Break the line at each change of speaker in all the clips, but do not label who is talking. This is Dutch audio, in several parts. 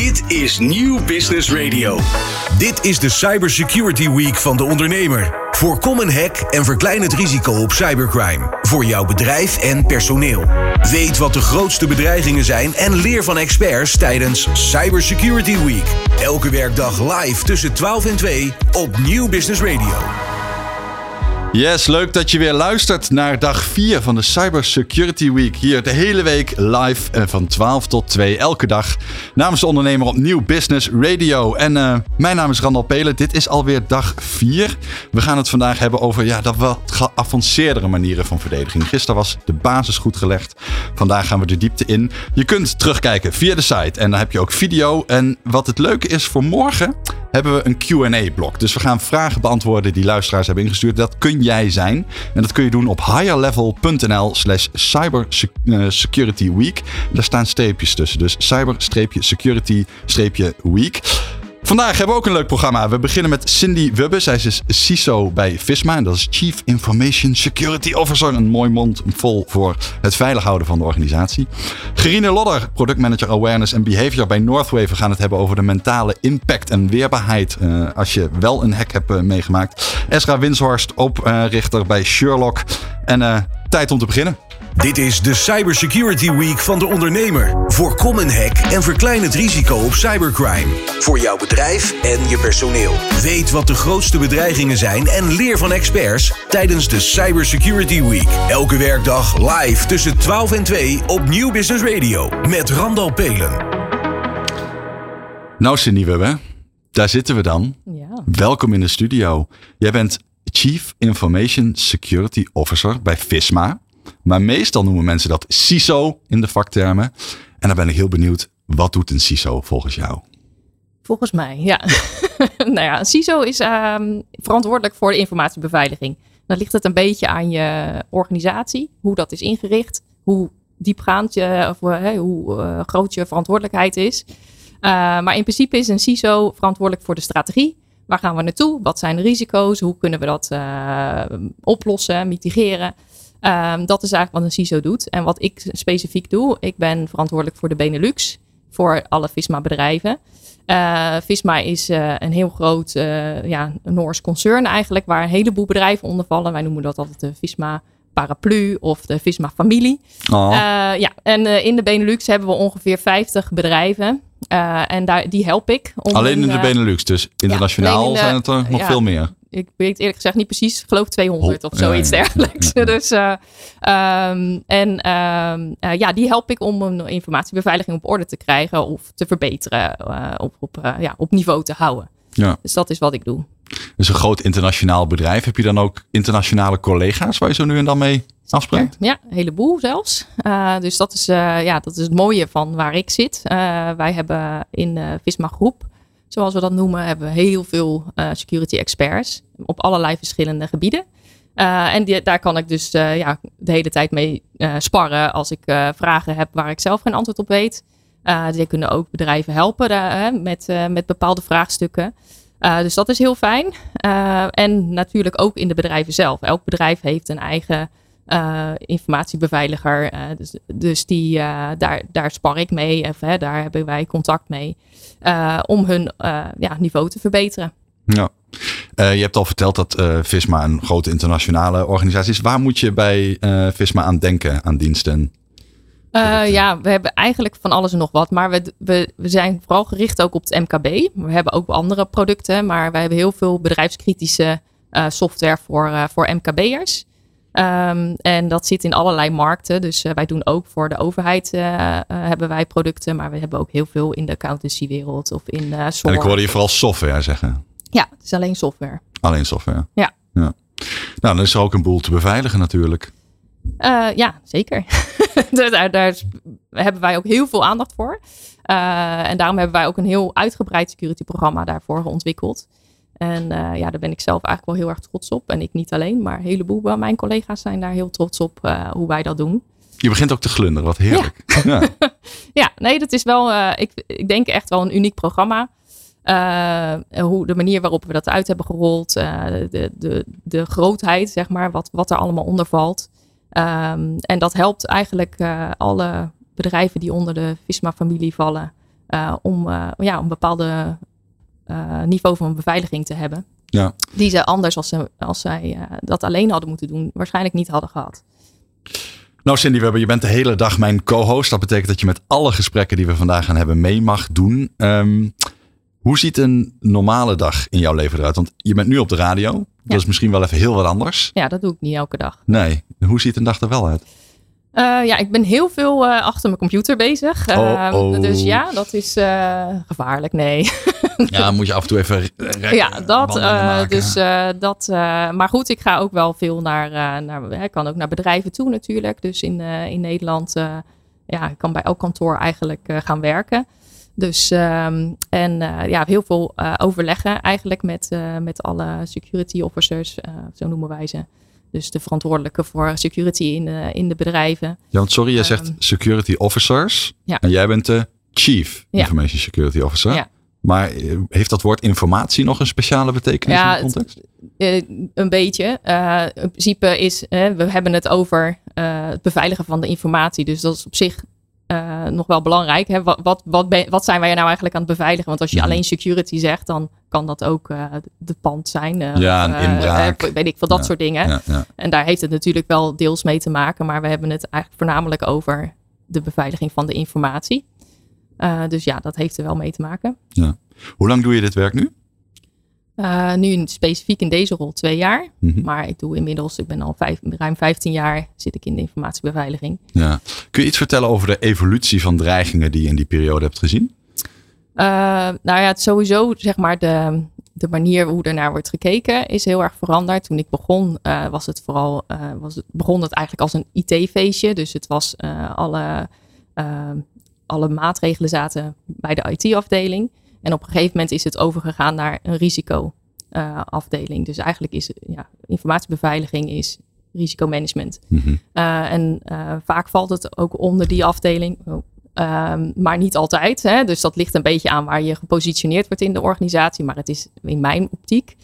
Dit is Nieuw Business Radio. Dit is de Cybersecurity Week van de ondernemer. Voorkom een hack en verklein het risico op cybercrime. Voor jouw bedrijf en personeel. Weet wat de grootste bedreigingen zijn en leer van experts tijdens Cybersecurity Week. Elke werkdag live tussen 12 en 2 op Nieuw Business Radio.
Yes, leuk dat je weer luistert naar dag 4 van de Cyber Security Week. Hier de hele week live en van 12 tot 2 elke dag. Namens de ondernemer op Nieuw Business Radio. En uh, mijn naam is Randal Pelen. Dit is alweer dag 4. We gaan het vandaag hebben over ja, dat wat geavanceerdere manieren van verdediging. Gisteren was de basis goed gelegd. Vandaag gaan we de diepte in. Je kunt terugkijken via de site en dan heb je ook video. En wat het leuke is voor morgen hebben we een Q&A-blok. Dus we gaan vragen beantwoorden die luisteraars hebben ingestuurd. Dat kun jij zijn. En dat kun je doen op higherlevel.nl slash cybersecurityweek. Daar staan streepjes tussen. Dus cyber-security-week. Vandaag hebben we ook een leuk programma. We beginnen met Cindy Wubbe. Zij is dus CISO bij FISMA. En dat is Chief Information Security Officer. Een mooi mond vol voor het veilig houden van de organisatie. Gerine Lodder, Product Manager Awareness en Behavior bij Northwave. We gaan het hebben over de mentale impact en weerbaarheid. Uh, als je wel een hack hebt uh, meegemaakt. Esra Winshorst, oprichter bij Sherlock. En uh, tijd om te beginnen.
Dit is de Cybersecurity Week van de ondernemer. Voorkom een hack en verklein het risico op cybercrime. Voor jouw bedrijf en je personeel. Weet wat de grootste bedreigingen zijn en leer van experts tijdens de Cybersecurity Week. Elke werkdag live tussen 12 en 2 op Nieuw Business Radio met Randal Pelen.
Nou, Cindy Webbe, daar zitten we dan.
Ja.
Welkom in de studio. Jij bent Chief Information Security Officer bij FISMA. Maar meestal noemen mensen dat CISO in de vaktermen. En dan ben ik heel benieuwd, wat doet een CISO volgens jou?
Volgens mij, ja. nou ja, een CISO is um, verantwoordelijk voor de informatiebeveiliging. Dan ligt het een beetje aan je organisatie, hoe dat is ingericht, hoe diepgaand je, of uh, hoe uh, groot je verantwoordelijkheid is. Uh, maar in principe is een CISO verantwoordelijk voor de strategie. Waar gaan we naartoe? Wat zijn de risico's? Hoe kunnen we dat oplossen, mitigeren? Um, dat is eigenlijk wat een CISO doet. En wat ik specifiek doe, ik ben verantwoordelijk voor de Benelux, voor alle Visma-bedrijven. Uh, Visma is uh, een heel groot uh, ja, Noors concern eigenlijk, waar een heleboel bedrijven onder vallen. Wij noemen dat altijd de Visma paraplu of de Visma familie.
Oh.
ja, en in de Benelux hebben we ongeveer 50 bedrijven. en daar, die help ik. Om
Alleen in de Benelux, dus internationaal
de,
zijn het er nog
ja,
veel meer.
Ik weet eerlijk gezegd niet precies, ik geloof 200 of zoiets
ja, ja.
dergelijks. dus, uh, um, en um, uh, ja, die help ik om een informatiebeveiliging op orde te krijgen of te verbeteren, uh, op, op, ja, op niveau te houden.
Ja.
Dus dat is wat ik doe.
Dus een groot internationaal bedrijf. Heb je dan ook internationale collega's waar je zo nu en dan mee afspreekt?
Ja, een heleboel zelfs. Dus dat is, ja, dat is het mooie van waar ik zit. Wij hebben in de Visma Groep, zoals we dat noemen, hebben we heel veel security experts op allerlei verschillende gebieden. Uh, en die, daar kan ik dus uh, ja, de hele tijd mee sparren als ik vragen heb waar ik zelf geen antwoord op weet. die kunnen ook bedrijven helpen met, met bepaalde vraagstukken. dus dat is heel fijn. en natuurlijk ook in de bedrijven zelf. Elk bedrijf heeft een eigen informatiebeveiliger. dus, dus die, daar, daar spar ik mee. Of, daar hebben wij contact mee. om hun ja, niveau te verbeteren.
Ja. Uh, je hebt al verteld dat uh, Visma een grote internationale organisatie is. Waar moet je bij uh, Visma aan denken, aan diensten?
ja, we hebben eigenlijk van alles en nog wat. Maar we, we, we zijn vooral gericht ook op het MKB. We hebben ook andere producten. Maar we hebben heel veel bedrijfskritische software voor, voor MKB'ers. Um, en dat zit in allerlei markten. Dus wij doen ook voor de overheid hebben wij producten. Maar we hebben ook heel veel in de accountancywereld of in zorg.
En ik hoorde je vooral software zeggen.
Ja, het is alleen software.
Alleen software.
Ja.
ja. Nou, dan is er ook een boel te beveiligen natuurlijk.
Uh, ja, zeker. daar, daar, hebben wij ook heel veel aandacht voor. Uh, en daarom hebben wij ook een heel uitgebreid security programma daarvoor ontwikkeld. En uh, ja, daar ben ik zelf eigenlijk wel heel erg trots op. En ik niet alleen, maar een heleboel van mijn collega's zijn daar heel trots op hoe wij dat doen.
Je begint ook te glunderen, wat heerlijk.
Ja, ja. ja nee, dat is wel, ik, ik denk echt wel een uniek programma. Uh, hoe, de manier waarop we dat uit hebben gerold, uh, de, de, de grootheid, zeg maar, wat, wat er allemaal onder valt. Um, en dat helpt eigenlijk uh, alle bedrijven die onder de Visma-familie vallen, om ja, een bepaalde niveau van beveiliging te hebben.
Ja.
Die ze anders, als, ze, als zij dat alleen hadden moeten doen, waarschijnlijk niet hadden gehad.
Nou, Cindy Webber, je bent de hele dag mijn co-host. Dat betekent dat je met alle gesprekken die we vandaag gaan hebben mee mag doen. Um, hoe ziet een normale dag in jouw leven eruit? Want je bent nu op de radio. Dat is misschien wel even heel wat anders.
Ja, dat doe ik niet elke dag.
Nee. Hoe ziet een dag er wel uit?
Uh, ja, ik ben heel veel uh, achter mijn computer bezig.
Oh,
uh,
oh.
Dus ja, dat is uh, gevaarlijk. Nee.
ja, moet je af en toe even.
ja, dat. dus dat. maar goed, ik ga ook wel veel naar. naar ik kan ook naar bedrijven toe natuurlijk. Dus in, in Nederland. ja, ik kan bij elk kantoor eigenlijk gaan werken. Dus um, en ja, heel veel overleggen eigenlijk met, met alle security officers, zo noemen wij ze. Dus de verantwoordelijke voor security in, in de bedrijven.
Ja, want sorry, jij um, zegt security officers.
Ja.
En jij bent de chief
ja.
information security officer.
Ja.
Maar heeft dat woord informatie nog een speciale betekenis
ja,
in de context?
Het, een beetje. in principe is, we hebben het over het beveiligen van de informatie. Dus dat is op zich uh, nog wel belangrijk. Hè? Wat, wat, wat, ben, wat, zijn wij nou eigenlijk aan het beveiligen? Want als je
Mhm.
alleen security zegt, dan kan dat ook uh, de pand zijn. Uh,
Ja, een inbraak.
weet ik veel, dat
Ja,
soort dingen.
Ja, ja.
En daar heeft het natuurlijk wel deels mee te maken. Maar we hebben het eigenlijk voornamelijk over de beveiliging van de informatie. Dus ja, dat heeft er wel mee te maken.
Hoe lang doe je dit werk nu?
Uh, nu specifiek in deze rol twee jaar.
Mhm.
Maar ik doe inmiddels, ik ben al vijf, ruim 15 jaar zit ik in de informatiebeveiliging.
Ja. Kun je iets vertellen over de evolutie van dreigingen die je in die periode hebt gezien?
Uh, nou ja, het sowieso zeg maar de, de manier hoe er naar wordt gekeken is heel erg veranderd. Toen ik begon uh, was het vooral, was het, begon het eigenlijk als een IT-feestje. Dus het was alle, alle maatregelen zaten bij de IT-afdeling. En op een gegeven moment is het overgegaan naar een risicoafdeling. dus eigenlijk is ja, informatiebeveiliging is risicomanagement.
Mm -hmm.
uh, en uh, vaak valt het ook onder die afdeling. Oh, um, maar niet altijd. Hè? Dus dat ligt een beetje aan waar je gepositioneerd wordt in de organisatie. Maar het is in mijn optiek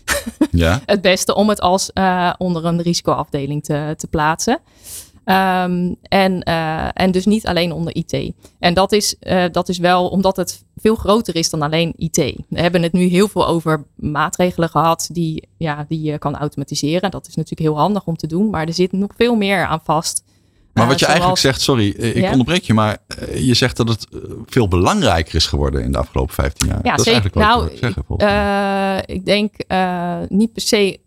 ja.
het beste om het als onder een risicoafdeling te, te plaatsen. Um, en, uh, en dus niet alleen onder IT. En dat is, uh, dat is wel omdat het veel groter is dan alleen IT. We hebben het nu heel veel over maatregelen gehad die, ja, die je kan automatiseren. Dat is natuurlijk heel handig om te doen, maar er zit nog veel meer aan vast.
Maar wat je
zoals...
eigenlijk zegt, sorry, ik
Ja?
onderbreek je, maar eh, je zegt dat het eh, veel belangrijker is geworden in de afgelopen 15 jaar.
Ja,
dat
zeker.
is eigenlijk wat
Nou,
ik zeggen.
ik denk niet per se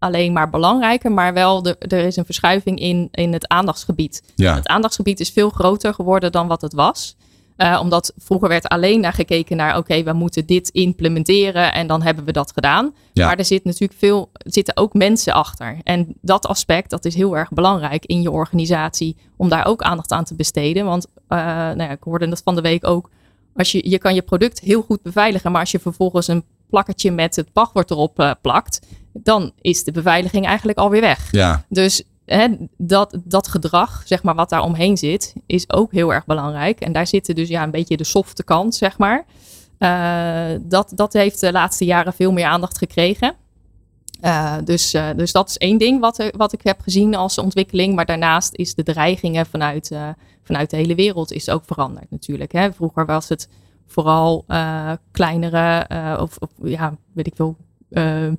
alleen maar belangrijker, maar wel de, er is een verschuiving in, in het aandachtsgebied.
ja.
Het aandachtsgebied is veel groter geworden dan wat het was. Uh, omdat vroeger werd alleen naar gekeken naar, oké, okay, we moeten dit implementeren en dan hebben we dat gedaan.
Ja.
Maar er zit natuurlijk veel, zitten ook mensen achter. En dat aspect, dat is heel erg belangrijk in je organisatie, om daar ook aandacht aan te besteden. Want, uh, nou ja, ik hoorde dat van de week ook, als je, je kan je product heel goed beveiligen, maar als je vervolgens een plakketje met het wachtwoord erop uh, plakt, dan is de beveiliging eigenlijk alweer weg.
ja.
Dus hè, dat, dat gedrag, zeg maar, wat daar omheen zit, is ook heel erg belangrijk. En daar zitten dus ja, een beetje de softe kant, zeg maar. Uh, dat, dat heeft de laatste jaren veel meer aandacht gekregen. Uh, dus, uh, dus dat is één ding wat, wat ik heb gezien als ontwikkeling. Maar daarnaast is de dreigingen vanuit, vanuit de hele wereld is ook veranderd natuurlijk. Hè. Vroeger was het vooral kleinere, of, of ja, weet ik veel,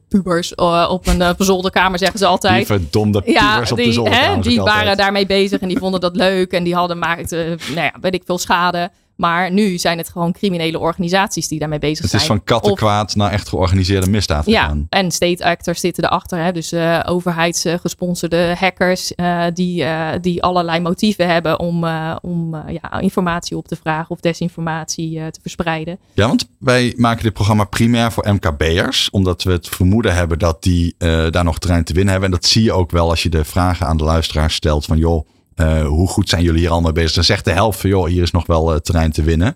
pubers uh, op een uh, zolderkamer, zeggen ze altijd.
Die verdomde pubers
ja,
op
die,
de zolderkamer.
Hè, die waren daarmee bezig en die vonden dat leuk en die hadden maakten, nou ja, weet ik veel schade. Maar nu zijn het gewoon criminele organisaties die daarmee bezig
Het
zijn.
is van kattenkwaad naar echt georganiseerde misdaad
Ja,
gegaan.
en state actors zitten erachter. Hè? Dus uh, overheidsgesponsorde hackers uh, die, uh, die allerlei motieven hebben om, om ja, informatie op te vragen of desinformatie te verspreiden.
Ja, want wij maken dit programma primair voor MKB'ers. Omdat we het vermoeden hebben dat die daar nog terrein te winnen hebben. En dat zie je ook wel als je de vragen aan de luisteraar stelt van joh, uh, hoe goed zijn jullie hier allemaal bezig? Dan zegt de helft van, joh, hier is nog wel uh, terrein te winnen.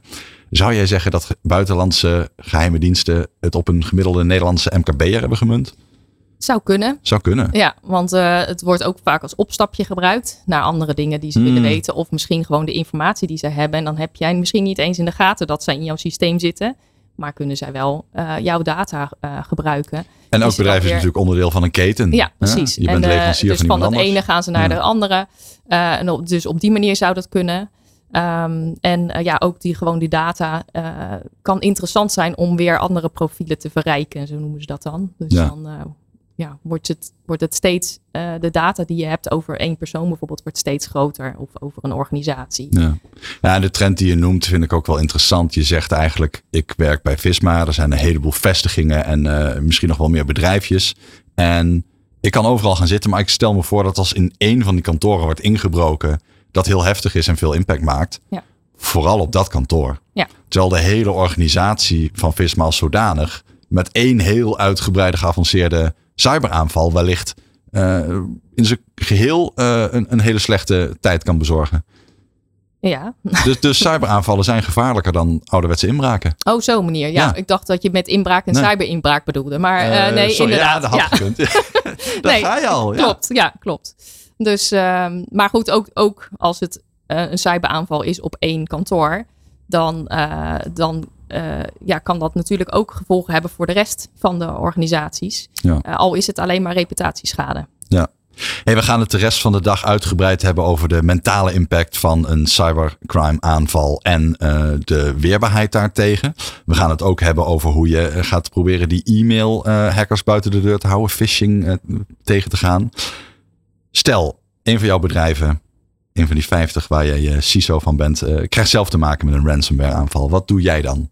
Zou jij zeggen dat buitenlandse geheime diensten het op een gemiddelde Nederlandse MKB'er hebben gemunt?
Zou kunnen.
Zou kunnen.
Ja, want uh, het wordt ook vaak als opstapje gebruikt naar andere dingen die ze
Hmm.
willen weten. Of misschien gewoon de informatie die ze hebben. En dan heb jij misschien niet eens in de gaten dat zij in jouw systeem zitten. Maar kunnen zij wel uh, jouw data uh, gebruiken.
En elk
Is
bedrijf
weer...
is natuurlijk onderdeel van een keten.
Ja, precies.
Je bent
en,
leverancier
dus
van
van het
anders.
ene gaan ze naar
Ja.
de andere. En op, dus op die manier zou dat kunnen. Ehm, en eh, ja, ook die, gewoon die data uh, kan interessant zijn om weer andere profielen te verrijken. Zo noemen ze dat dan. Dus
Ja.
dan uh, ja, wordt, het, wordt het steeds, uh, de data die je hebt over één persoon bijvoorbeeld, wordt steeds groter. Of over een organisatie.
Ja. ja, de trend die je noemt vind ik ook wel interessant. Je zegt eigenlijk, ik werk bij Visma. Er zijn een heleboel vestigingen en uh, misschien nog wel meer bedrijfjes. En ik kan overal gaan zitten, maar ik stel me voor dat als in één van die kantoren wordt ingebroken, dat heel heftig is en veel impact maakt.
Ja.
Vooral op dat kantoor.
Ja.
Terwijl de hele organisatie van Visma als zodanig met één heel uitgebreide geavanceerde cyberaanval wellicht uh, in zijn geheel uh, een, een, hele slechte tijd kan bezorgen.
Ja.
Dus, dus cyberaanvallen zijn gevaarlijker dan ouderwetse inbraken.
Oh, zo manier. Ja, ja. ik dacht dat je met inbraak en nee. cyberinbraak bedoelde. Maar uh, nee,
sorry,
inderdaad.
Ja, dat had gekund. dat
nee,
ga je al. Ja.
Klopt, ja, klopt. Dus, uh, maar goed, ook, ook als het een cyberaanval is op één kantoor, dan, uh, dan ja, kan dat natuurlijk ook gevolgen hebben voor de rest van de organisaties.
Ja.
al is het alleen maar reputatieschade.
Ja. Hey, we gaan het de rest van de dag uitgebreid hebben over de mentale impact van een cybercrime aanval en uh, de weerbaarheid daartegen. We gaan het ook hebben over hoe je gaat proberen die e-mail hackers buiten de deur te houden, phishing tegen te gaan. Stel, een van jouw bedrijven, een van die 50 waar je je CISO van bent, krijgt zelf te maken met een ransomware aanval. Wat doe jij dan?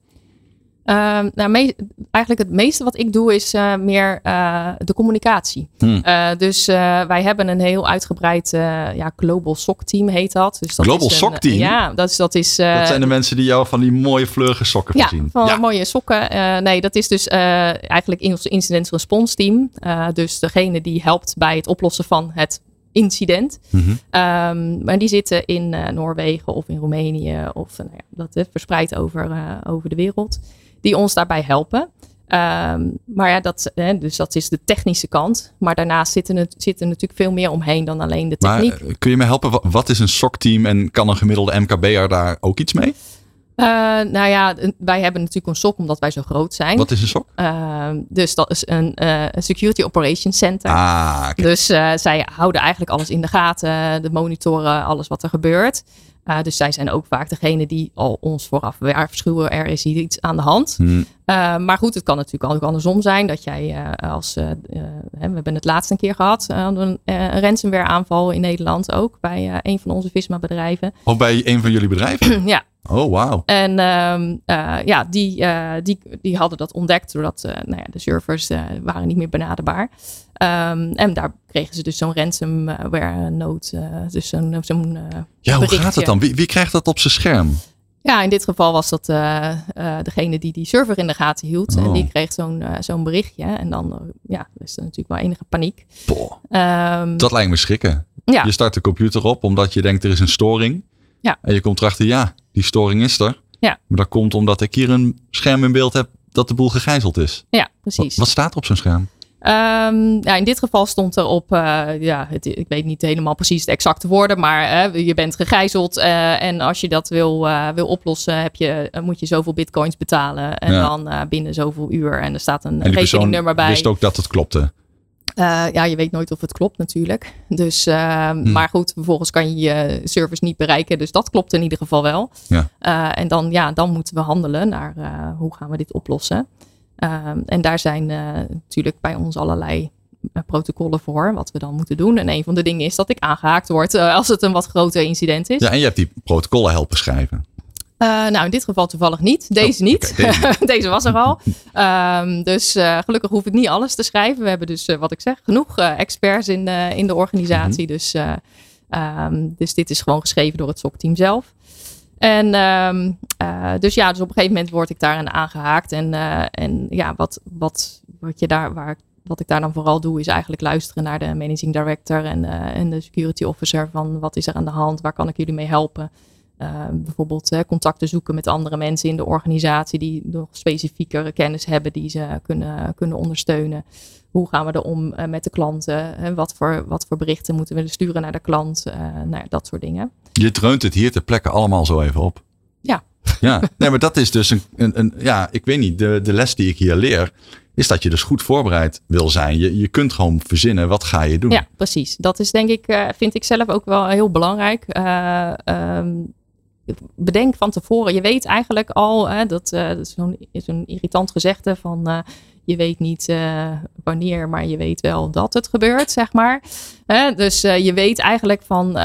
Uh, nou, eigenlijk het meeste wat ik doe is uh, meer uh, de communicatie.
Hmm.
dus wij hebben een heel uitgebreid ja, Global SOC team heet dat. Dus dat
Global
is een,
SOC team?
Ja, dat is... Dat, is,
dat zijn de mensen die jou van die mooie vleugige sokken
ja,
voorzien.
Van ja, van mooie sokken. nee, dat is dus eigenlijk in ons incident response team. dus degene die helpt bij het oplossen van het incident.
Mm -hmm.
um, maar die zitten in Noorwegen of in Roemenië of nou ja, dat verspreid over, over de wereld. Die ons daarbij helpen. Um, maar ja, dat, hè, dus dat is de technische kant. Maar daarnaast zit er, zit er natuurlijk veel meer omheen dan alleen de techniek.
Maar, kun je me helpen? Wat is een SOC-team en kan een gemiddelde MKB'er daar ook iets mee?
Uh, nou ja, wij hebben natuurlijk een SOC omdat wij zo groot zijn.
Wat is een SOC?
Uh, dus dat is een uh, Security Operations Center.
Ah, okay.
Dus zij houden eigenlijk alles in de gaten, de monitoren, alles wat er gebeurt. Uh, dus zij zijn ook vaak degene die al ons vooraf waarschuwen. Er is hier iets aan de hand.
Hmm.
Uh, maar goed, het kan natuurlijk ook andersom zijn. Dat jij uh, als... we hebben het laatst een keer gehad. een, ransomware aanval in Nederland ook. Bij een van onze Visma bedrijven.
Of bij een van jullie bedrijven?
ja.
Oh, wauw.
En um, ja, die, die, die hadden dat ontdekt. Doordat nou ja, de servers waren niet meer benaderbaar. Um, en daar kregen ze dus zo'n ransomware nood. Uh, dus zo'n zo'n uh,
Ja, hoe gaat het dan? Wie, wie, krijgt dat op zijn scherm?
Ja, in dit geval was dat uh, degene die die server in de gaten hield.
Oh.
En die kreeg zo'n zo'n berichtje. En dan ja, is er natuurlijk wel enige paniek.
Um, dat lijkt me schrikken.
Ja.
Je start de computer op omdat je denkt er is een storing.
Ja.
En je komt erachter, ja, die storing is er.
Ja.
Maar dat komt omdat ik hier een scherm in beeld heb dat de boel gegijzeld is.
Ja, precies.
Wat, wat staat er op zo'n scherm?
Um, ja, in dit geval stond er op, uh, ja, het, ik weet niet helemaal precies de exacte woorden, maar uh, je bent gegijzeld uh, en als je dat wil, wil oplossen, heb je, moet je zoveel bitcoins betalen en
Ja.
dan binnen zoveel uur en er staat een rekeningnummer bij.
wist ook dat het klopte.
Ja, je weet nooit of het klopt natuurlijk. Dus, uh,
Hmm.
Maar goed, vervolgens kan je je service niet bereiken. Dus dat klopt in ieder geval wel.
Ja.
En dan, ja, dan moeten we handelen naar hoe gaan we dit oplossen. En daar zijn natuurlijk bij ons allerlei protocollen voor wat we dan moeten doen. En een van de dingen is dat ik aangehaakt word als het een wat groter incident is.
Ja, en je hebt die protocollen helpen schrijven.
Nou, in dit geval toevallig niet. Deze
Oh,
niet.
deze
was er al. Um, dus gelukkig hoef ik niet alles te schrijven. We hebben dus, wat ik zeg, genoeg experts in, in de organisatie.
Mhm.
dus, um, dus dit is gewoon geschreven door het SOC-team zelf. En um, dus ja, dus op een gegeven moment word ik daarin aangehaakt. En, en ja, wat, wat, wat, je daar, waar, wat ik daar dan vooral doe, is eigenlijk luisteren naar de managing director en, en de security officer. Van wat is er aan de hand? Waar kan ik jullie mee helpen? Uh, bijvoorbeeld uh, contacten zoeken met andere mensen in de organisatie die nog specifiekere kennis hebben die ze kunnen, kunnen ondersteunen. Hoe gaan we er om uh, met de klanten? Hè? Wat, voor, wat voor berichten moeten we sturen naar de klant? nou dat soort dingen.
Je dreunt het hier ter plekke allemaal zo even op.
Ja.
Ja, nee, maar dat is dus een, een, een ja, ik weet niet, de, de les die ik hier leer, is dat je dus goed voorbereid wil zijn. Je, je kunt gewoon verzinnen, wat ga je doen?
Ja, precies. Dat is denk ik, vind ik zelf ook wel heel belangrijk. Um, bedenk van tevoren. Je weet eigenlijk al, hè, dat, uh, dat is zo'n irritant gezegde van uh, je weet niet uh, wanneer, maar je weet wel dat het gebeurt, zeg maar. dus je weet eigenlijk van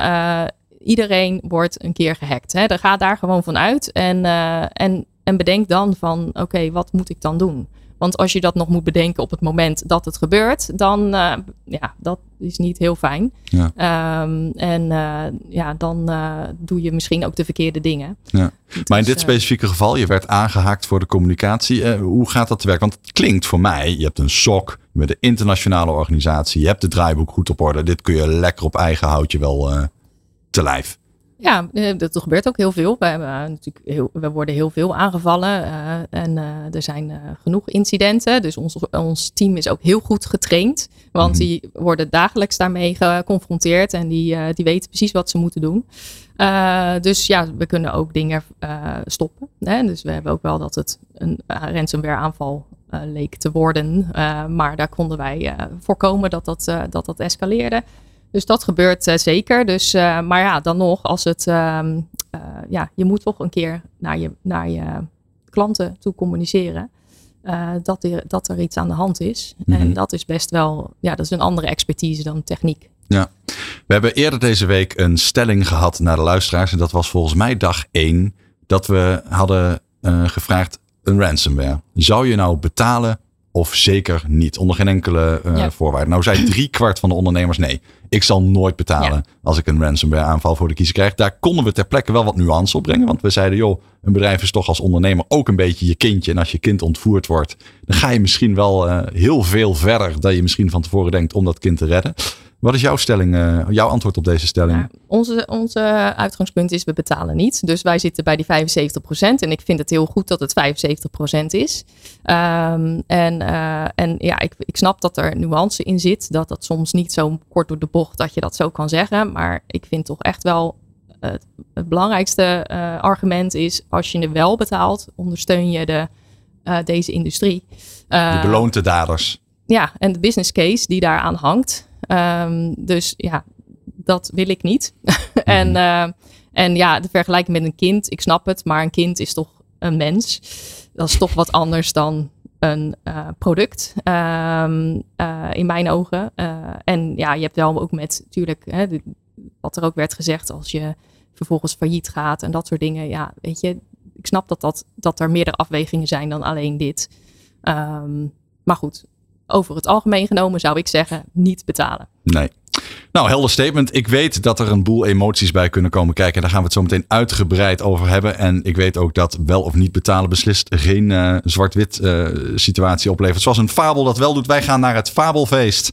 iedereen wordt een keer gehackt. Hè. Er gaat daar gewoon van uit en, en, en bedenk dan van oké, wat moet ik dan doen? Want als je dat nog moet bedenken op het moment dat het gebeurt, dan uh, ja, dat is niet heel fijn. Ja. Um, en uh, ja, dan uh, doe je misschien ook de verkeerde dingen. Ja.
Maar in dit specifieke geval, je werd aangehaakt voor de communicatie. hoe gaat dat te werk? Want het klinkt voor mij, je hebt een SOC met een internationale organisatie. Je hebt het draaiboek goed op orde. Dit kun je lekker op eigen houtje wel te lijf.
Ja, eh, dat gebeurt ook heel veel. We, hebben, eh, natuurlijk heel, we worden heel veel aangevallen uh, en uh, er zijn uh, genoeg incidenten. Dus ons, ons team is ook heel goed getraind, want mm die worden dagelijks daarmee geconfronteerd en die, die weten precies wat ze moeten doen. dus ja, we kunnen ook dingen stoppen. Hè? Dus we hebben ook wel dat het een ransomware aanval leek te worden, maar daar konden wij voorkomen dat dat, dat, dat escaleerde. Dus dat gebeurt uh, zeker. Dus, uh, maar ja, dan nog, als het, uh, ja, je moet toch een keer naar je, naar je klanten toe communiceren. dat, er, dat er iets aan de hand is. En mhm. dat is best wel, ja, dat is een andere expertise dan techniek.
Ja, we hebben eerder deze week een stelling gehad naar de luisteraars. En dat was volgens mij dag één. Dat we hadden gevraagd een ransomware. Zou je nou betalen of zeker niet. Onder geen enkele uh, voorwaarde. Nou zei drie kwart van de ondernemers nee. Ik zal nooit betalen als ik een ransomware aanval voor de kiezer krijg. Daar konden we ter plekke wel wat nuance op brengen. Want we zeiden joh, een bedrijf is toch als ondernemer ook een beetje je kindje. En als je kind ontvoerd wordt, dan ga je misschien wel uh, heel veel verder dan je misschien van tevoren denkt om dat kind te redden. Wat is jouw stelling, uh, jouw antwoord op deze stelling? Ja,
onze, onze uitgangspunt is we betalen niet. Dus wij zitten bij die 75%. En ik vind het heel goed dat het 75% is. Um, en, uh, en ja, ik, ik snap dat er nuance in zit. Dat dat soms niet zo kort door de dat je dat zo kan zeggen. Maar ik vind toch echt wel het, het belangrijkste uh, argument is als je er wel betaalt, ondersteun je de, deze industrie.
je beloont de daders.
Ja, en de business case die daaraan hangt. Um, dus ja, dat wil ik niet. en, uh, en ja, de vergelijking met een kind, ik snap het, maar een kind is toch een mens. Dat is toch wat anders dan een uh, product um, uh, in mijn ogen. en ja, je hebt wel ook met natuurlijk, hè, wat er ook werd gezegd, als je vervolgens failliet gaat en dat soort dingen. Ja, weet je, ik snap dat, dat, dat er meerdere afwegingen zijn dan alleen dit. Um, maar goed, over het algemeen genomen zou ik zeggen niet betalen.
Nee. Nou, helder statement. Ik weet dat er een boel emoties bij kunnen komen kijken. Daar gaan we het zo meteen uitgebreid over hebben. En ik weet ook dat wel of niet betalen beslist geen uh, zwart-wit uh, situatie oplevert. Zoals een fabel dat wel doet. Wij gaan naar het fabelfeest.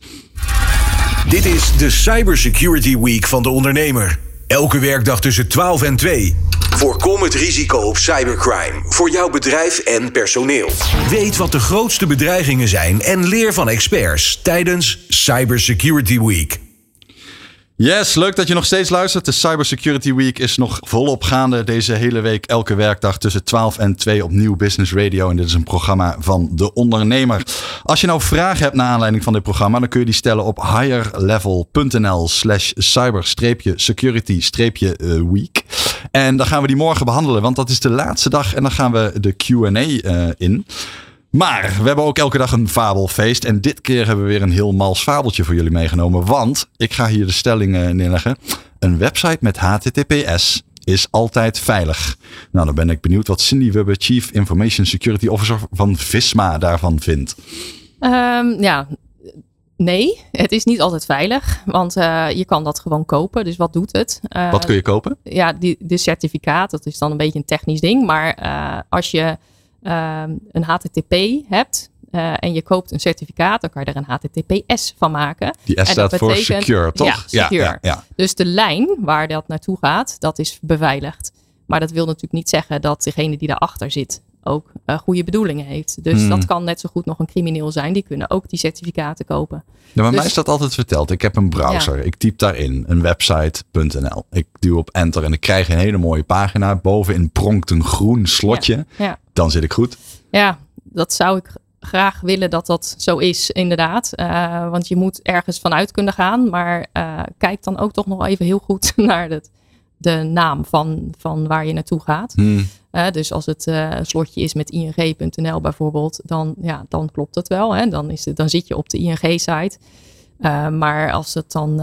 Dit is de Cybersecurity Week van de ondernemer. Elke werkdag tussen 12 en 2. Voorkom het risico op cybercrime voor jouw bedrijf en personeel. Weet wat de grootste bedreigingen zijn en leer van experts tijdens Cybersecurity Week.
Yes, leuk dat je nog steeds luistert. De Cybersecurity Week is nog volop gaande deze hele week. Elke werkdag tussen 12 en 2 op Nieuw Business Radio. En dit is een programma van De Ondernemer. Als je nou vragen hebt naar aanleiding van dit programma, dan kun je die stellen op higherlevel.nl slash cyber-security-week. En dan gaan we die morgen behandelen, want dat is de laatste dag. En dan gaan we de Q&A uh, in. Maar we hebben ook elke dag een fabelfeest. En dit keer hebben we weer een heel mals fabeltje voor jullie meegenomen. Want ik ga hier de stelling neerleggen. Een website met HTTPS is altijd veilig. Nou, dan ben ik benieuwd wat Cindy Webber, Chief Information Security Officer van Visma, daarvan vindt.
Um, ja, nee, het is niet altijd veilig. Want uh, je kan dat gewoon kopen. Dus wat doet het?
Uh, wat kun je kopen?
Ja, die, de certificaat. Dat is dan een beetje een technisch ding. Maar uh, als je Ehm, een HTTP hebt, uh, en je koopt een certificaat, dan kan je er een HTTPS van maken.
Die S staat voor secure, toch?
Ja, secure. Ja, ja, dus de lijn waar dat naartoe gaat, dat is beveiligd. Maar dat wil natuurlijk niet zeggen dat degene die daarachter zit ook uh, goede bedoelingen heeft. Dus hmm. dat kan net zo goed nog een crimineel zijn. Die kunnen ook die certificaten kopen.
Ja, maar dus, mij is dat altijd verteld. Ik heb een browser. Ik typ daarin een website.nl. Ik duw op enter en ik krijg een hele mooie pagina. Bovenin pronkt een groen slotje. Ja, Dan zit ik goed.
Ja, dat zou ik graag willen dat dat zo is, inderdaad. Uh, want je moet ergens vanuit kunnen gaan. Maar uh, kijk dan ook toch nog even heel goed naar het de naam van, van waar je naartoe gaat.
Hmm.
Uh, dus als het slotje is met ing.nl bijvoorbeeld, dan, ja, dan klopt het wel. Hè? Dan, is het, dan zit je op de ING-site. Maar als het dan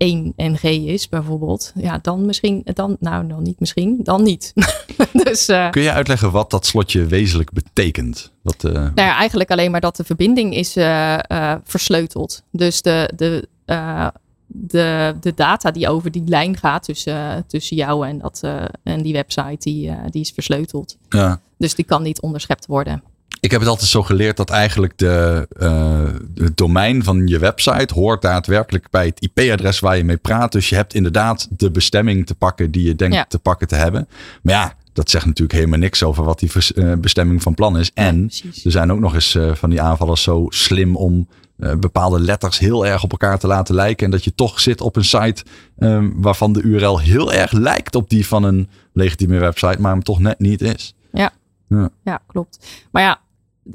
1 NG is bijvoorbeeld, ja, dan misschien, dan, nou, dan niet misschien, dan niet. dus,
Kun je uitleggen wat dat slotje wezenlijk betekent? Wat,
Nou ja, eigenlijk alleen maar dat de verbinding is versleuteld. Dus de, de de, de data die over die lijn gaat tussen, tussen jou en, dat, en die website, die, die is versleuteld.
Ja.
Dus die kan niet onderschept worden.
Ik heb het altijd zo geleerd dat eigenlijk de, uh, het domein van je website hoort daadwerkelijk bij het IP-adres waar je mee praat. Dus je hebt inderdaad de bestemming te pakken die je denkt ja. te pakken te hebben. Maar ja, dat zegt natuurlijk helemaal niks over wat die bestemming van plan is. En
ja,
er zijn ook nog eens van die aanvallers zo slim om bepaalde letters heel erg op elkaar te laten lijken. En dat je toch zit op een site um, waarvan de URL heel erg lijkt op die van een legitieme website, maar hem toch net niet is.
Ja,
ja.
ja klopt. Maar ja,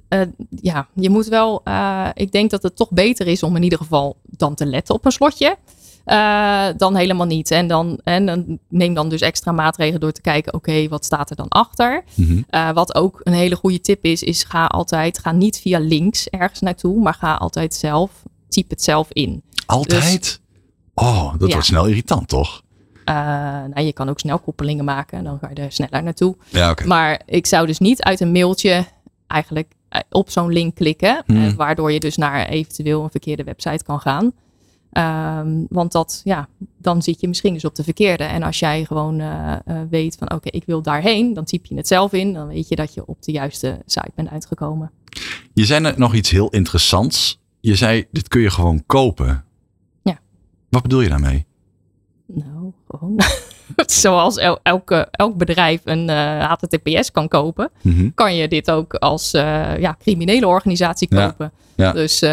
uh, ja, je moet wel. Uh, ik denk dat het toch beter is om in ieder geval dan te letten op een slotje. Uh, dan helemaal niet. En dan, en dan neem dan dus extra maatregelen door te kijken, oké, okay, wat staat er dan achter?
Mm -hmm.
uh, wat ook een hele goede tip is, is ga altijd, ga niet via links ergens naartoe, maar ga altijd zelf, typ het zelf in.
Altijd? Dus, oh, dat ja. wordt snel irritant, toch?
Uh, nou, je kan ook snel koppelingen maken, dan ga je er sneller naartoe.
Ja, okay.
Maar ik zou dus niet uit een mailtje eigenlijk op zo'n link klikken,
Hmm.
waardoor je dus naar eventueel een verkeerde website kan gaan. Um, want dat, ja, dan zit je misschien dus op de verkeerde. En als jij gewoon uh, uh, weet van oké, okay, ik wil daarheen, dan typ je het zelf in. Dan weet je dat je op de juiste site bent uitgekomen.
Je zei net nog iets heel interessants. Je zei, dit kun je gewoon kopen.
Ja.
Wat bedoel je daarmee?
Nou, gewoon. Zoals el elke, elk bedrijf een uh, HTTPS kan kopen,
mm -hmm.
kan je dit ook als ja, criminele organisatie kopen.
Ja. Ja.
Dus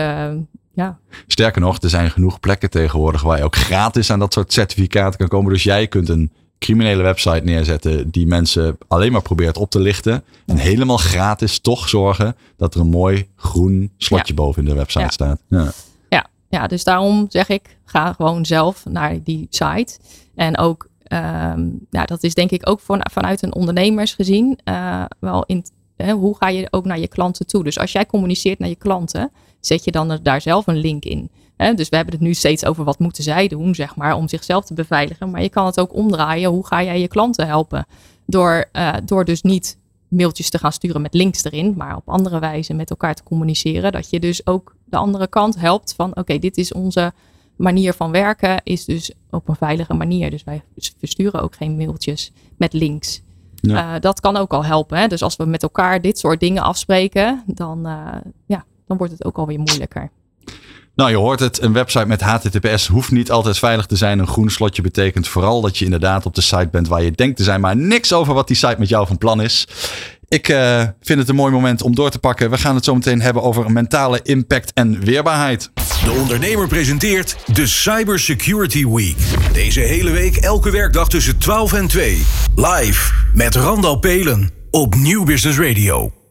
ja.
Sterker nog, er zijn genoeg plekken tegenwoordig waar je ook gratis aan dat soort certificaten kan komen. Dus jij kunt een criminele website neerzetten die mensen alleen maar probeert op te lichten. En helemaal gratis toch zorgen dat er een mooi groen slotje ja. boven in de website staat. Ja.
Ja. ja, dus daarom zeg ik, ga gewoon zelf naar die site. En ook, um, nou, dat is denk ik ook van, vanuit een ondernemers gezien uh, wel in He, hoe ga je ook naar je klanten toe? Dus als jij communiceert naar je klanten, zet je dan daar zelf een link in. He, dus we hebben het nu steeds over wat moeten zij doen, zeg maar, om zichzelf te beveiligen. Maar je kan het ook omdraaien. Hoe ga jij je klanten helpen? Door, uh, door dus niet mailtjes te gaan sturen met links erin, maar op andere wijze met elkaar te communiceren. Dat je dus ook de andere kant helpt van, oké, dit is onze manier van werken, is dus op een veilige manier. Dus wij versturen ook geen mailtjes met links.
Ja.
Uh, dat kan ook al helpen. Hè? Dus als we met elkaar dit soort dingen afspreken, dan, uh, ja, dan wordt het ook alweer moeilijker.
Nou, je hoort het. Een website met HTTPS hoeft niet altijd veilig te zijn. Een groen slotje betekent vooral dat je inderdaad op de site bent waar je denkt te zijn, maar niks over wat die site met jou van plan is. Ik uh, vind het een mooi moment om door te pakken. We gaan het zo meteen hebben over mentale impact en weerbaarheid.
De ondernemer presenteert de Cyber Security Week. Deze hele week elke werkdag tussen 12 en 2. Live met Randal Pelen op Nieuw Business Radio.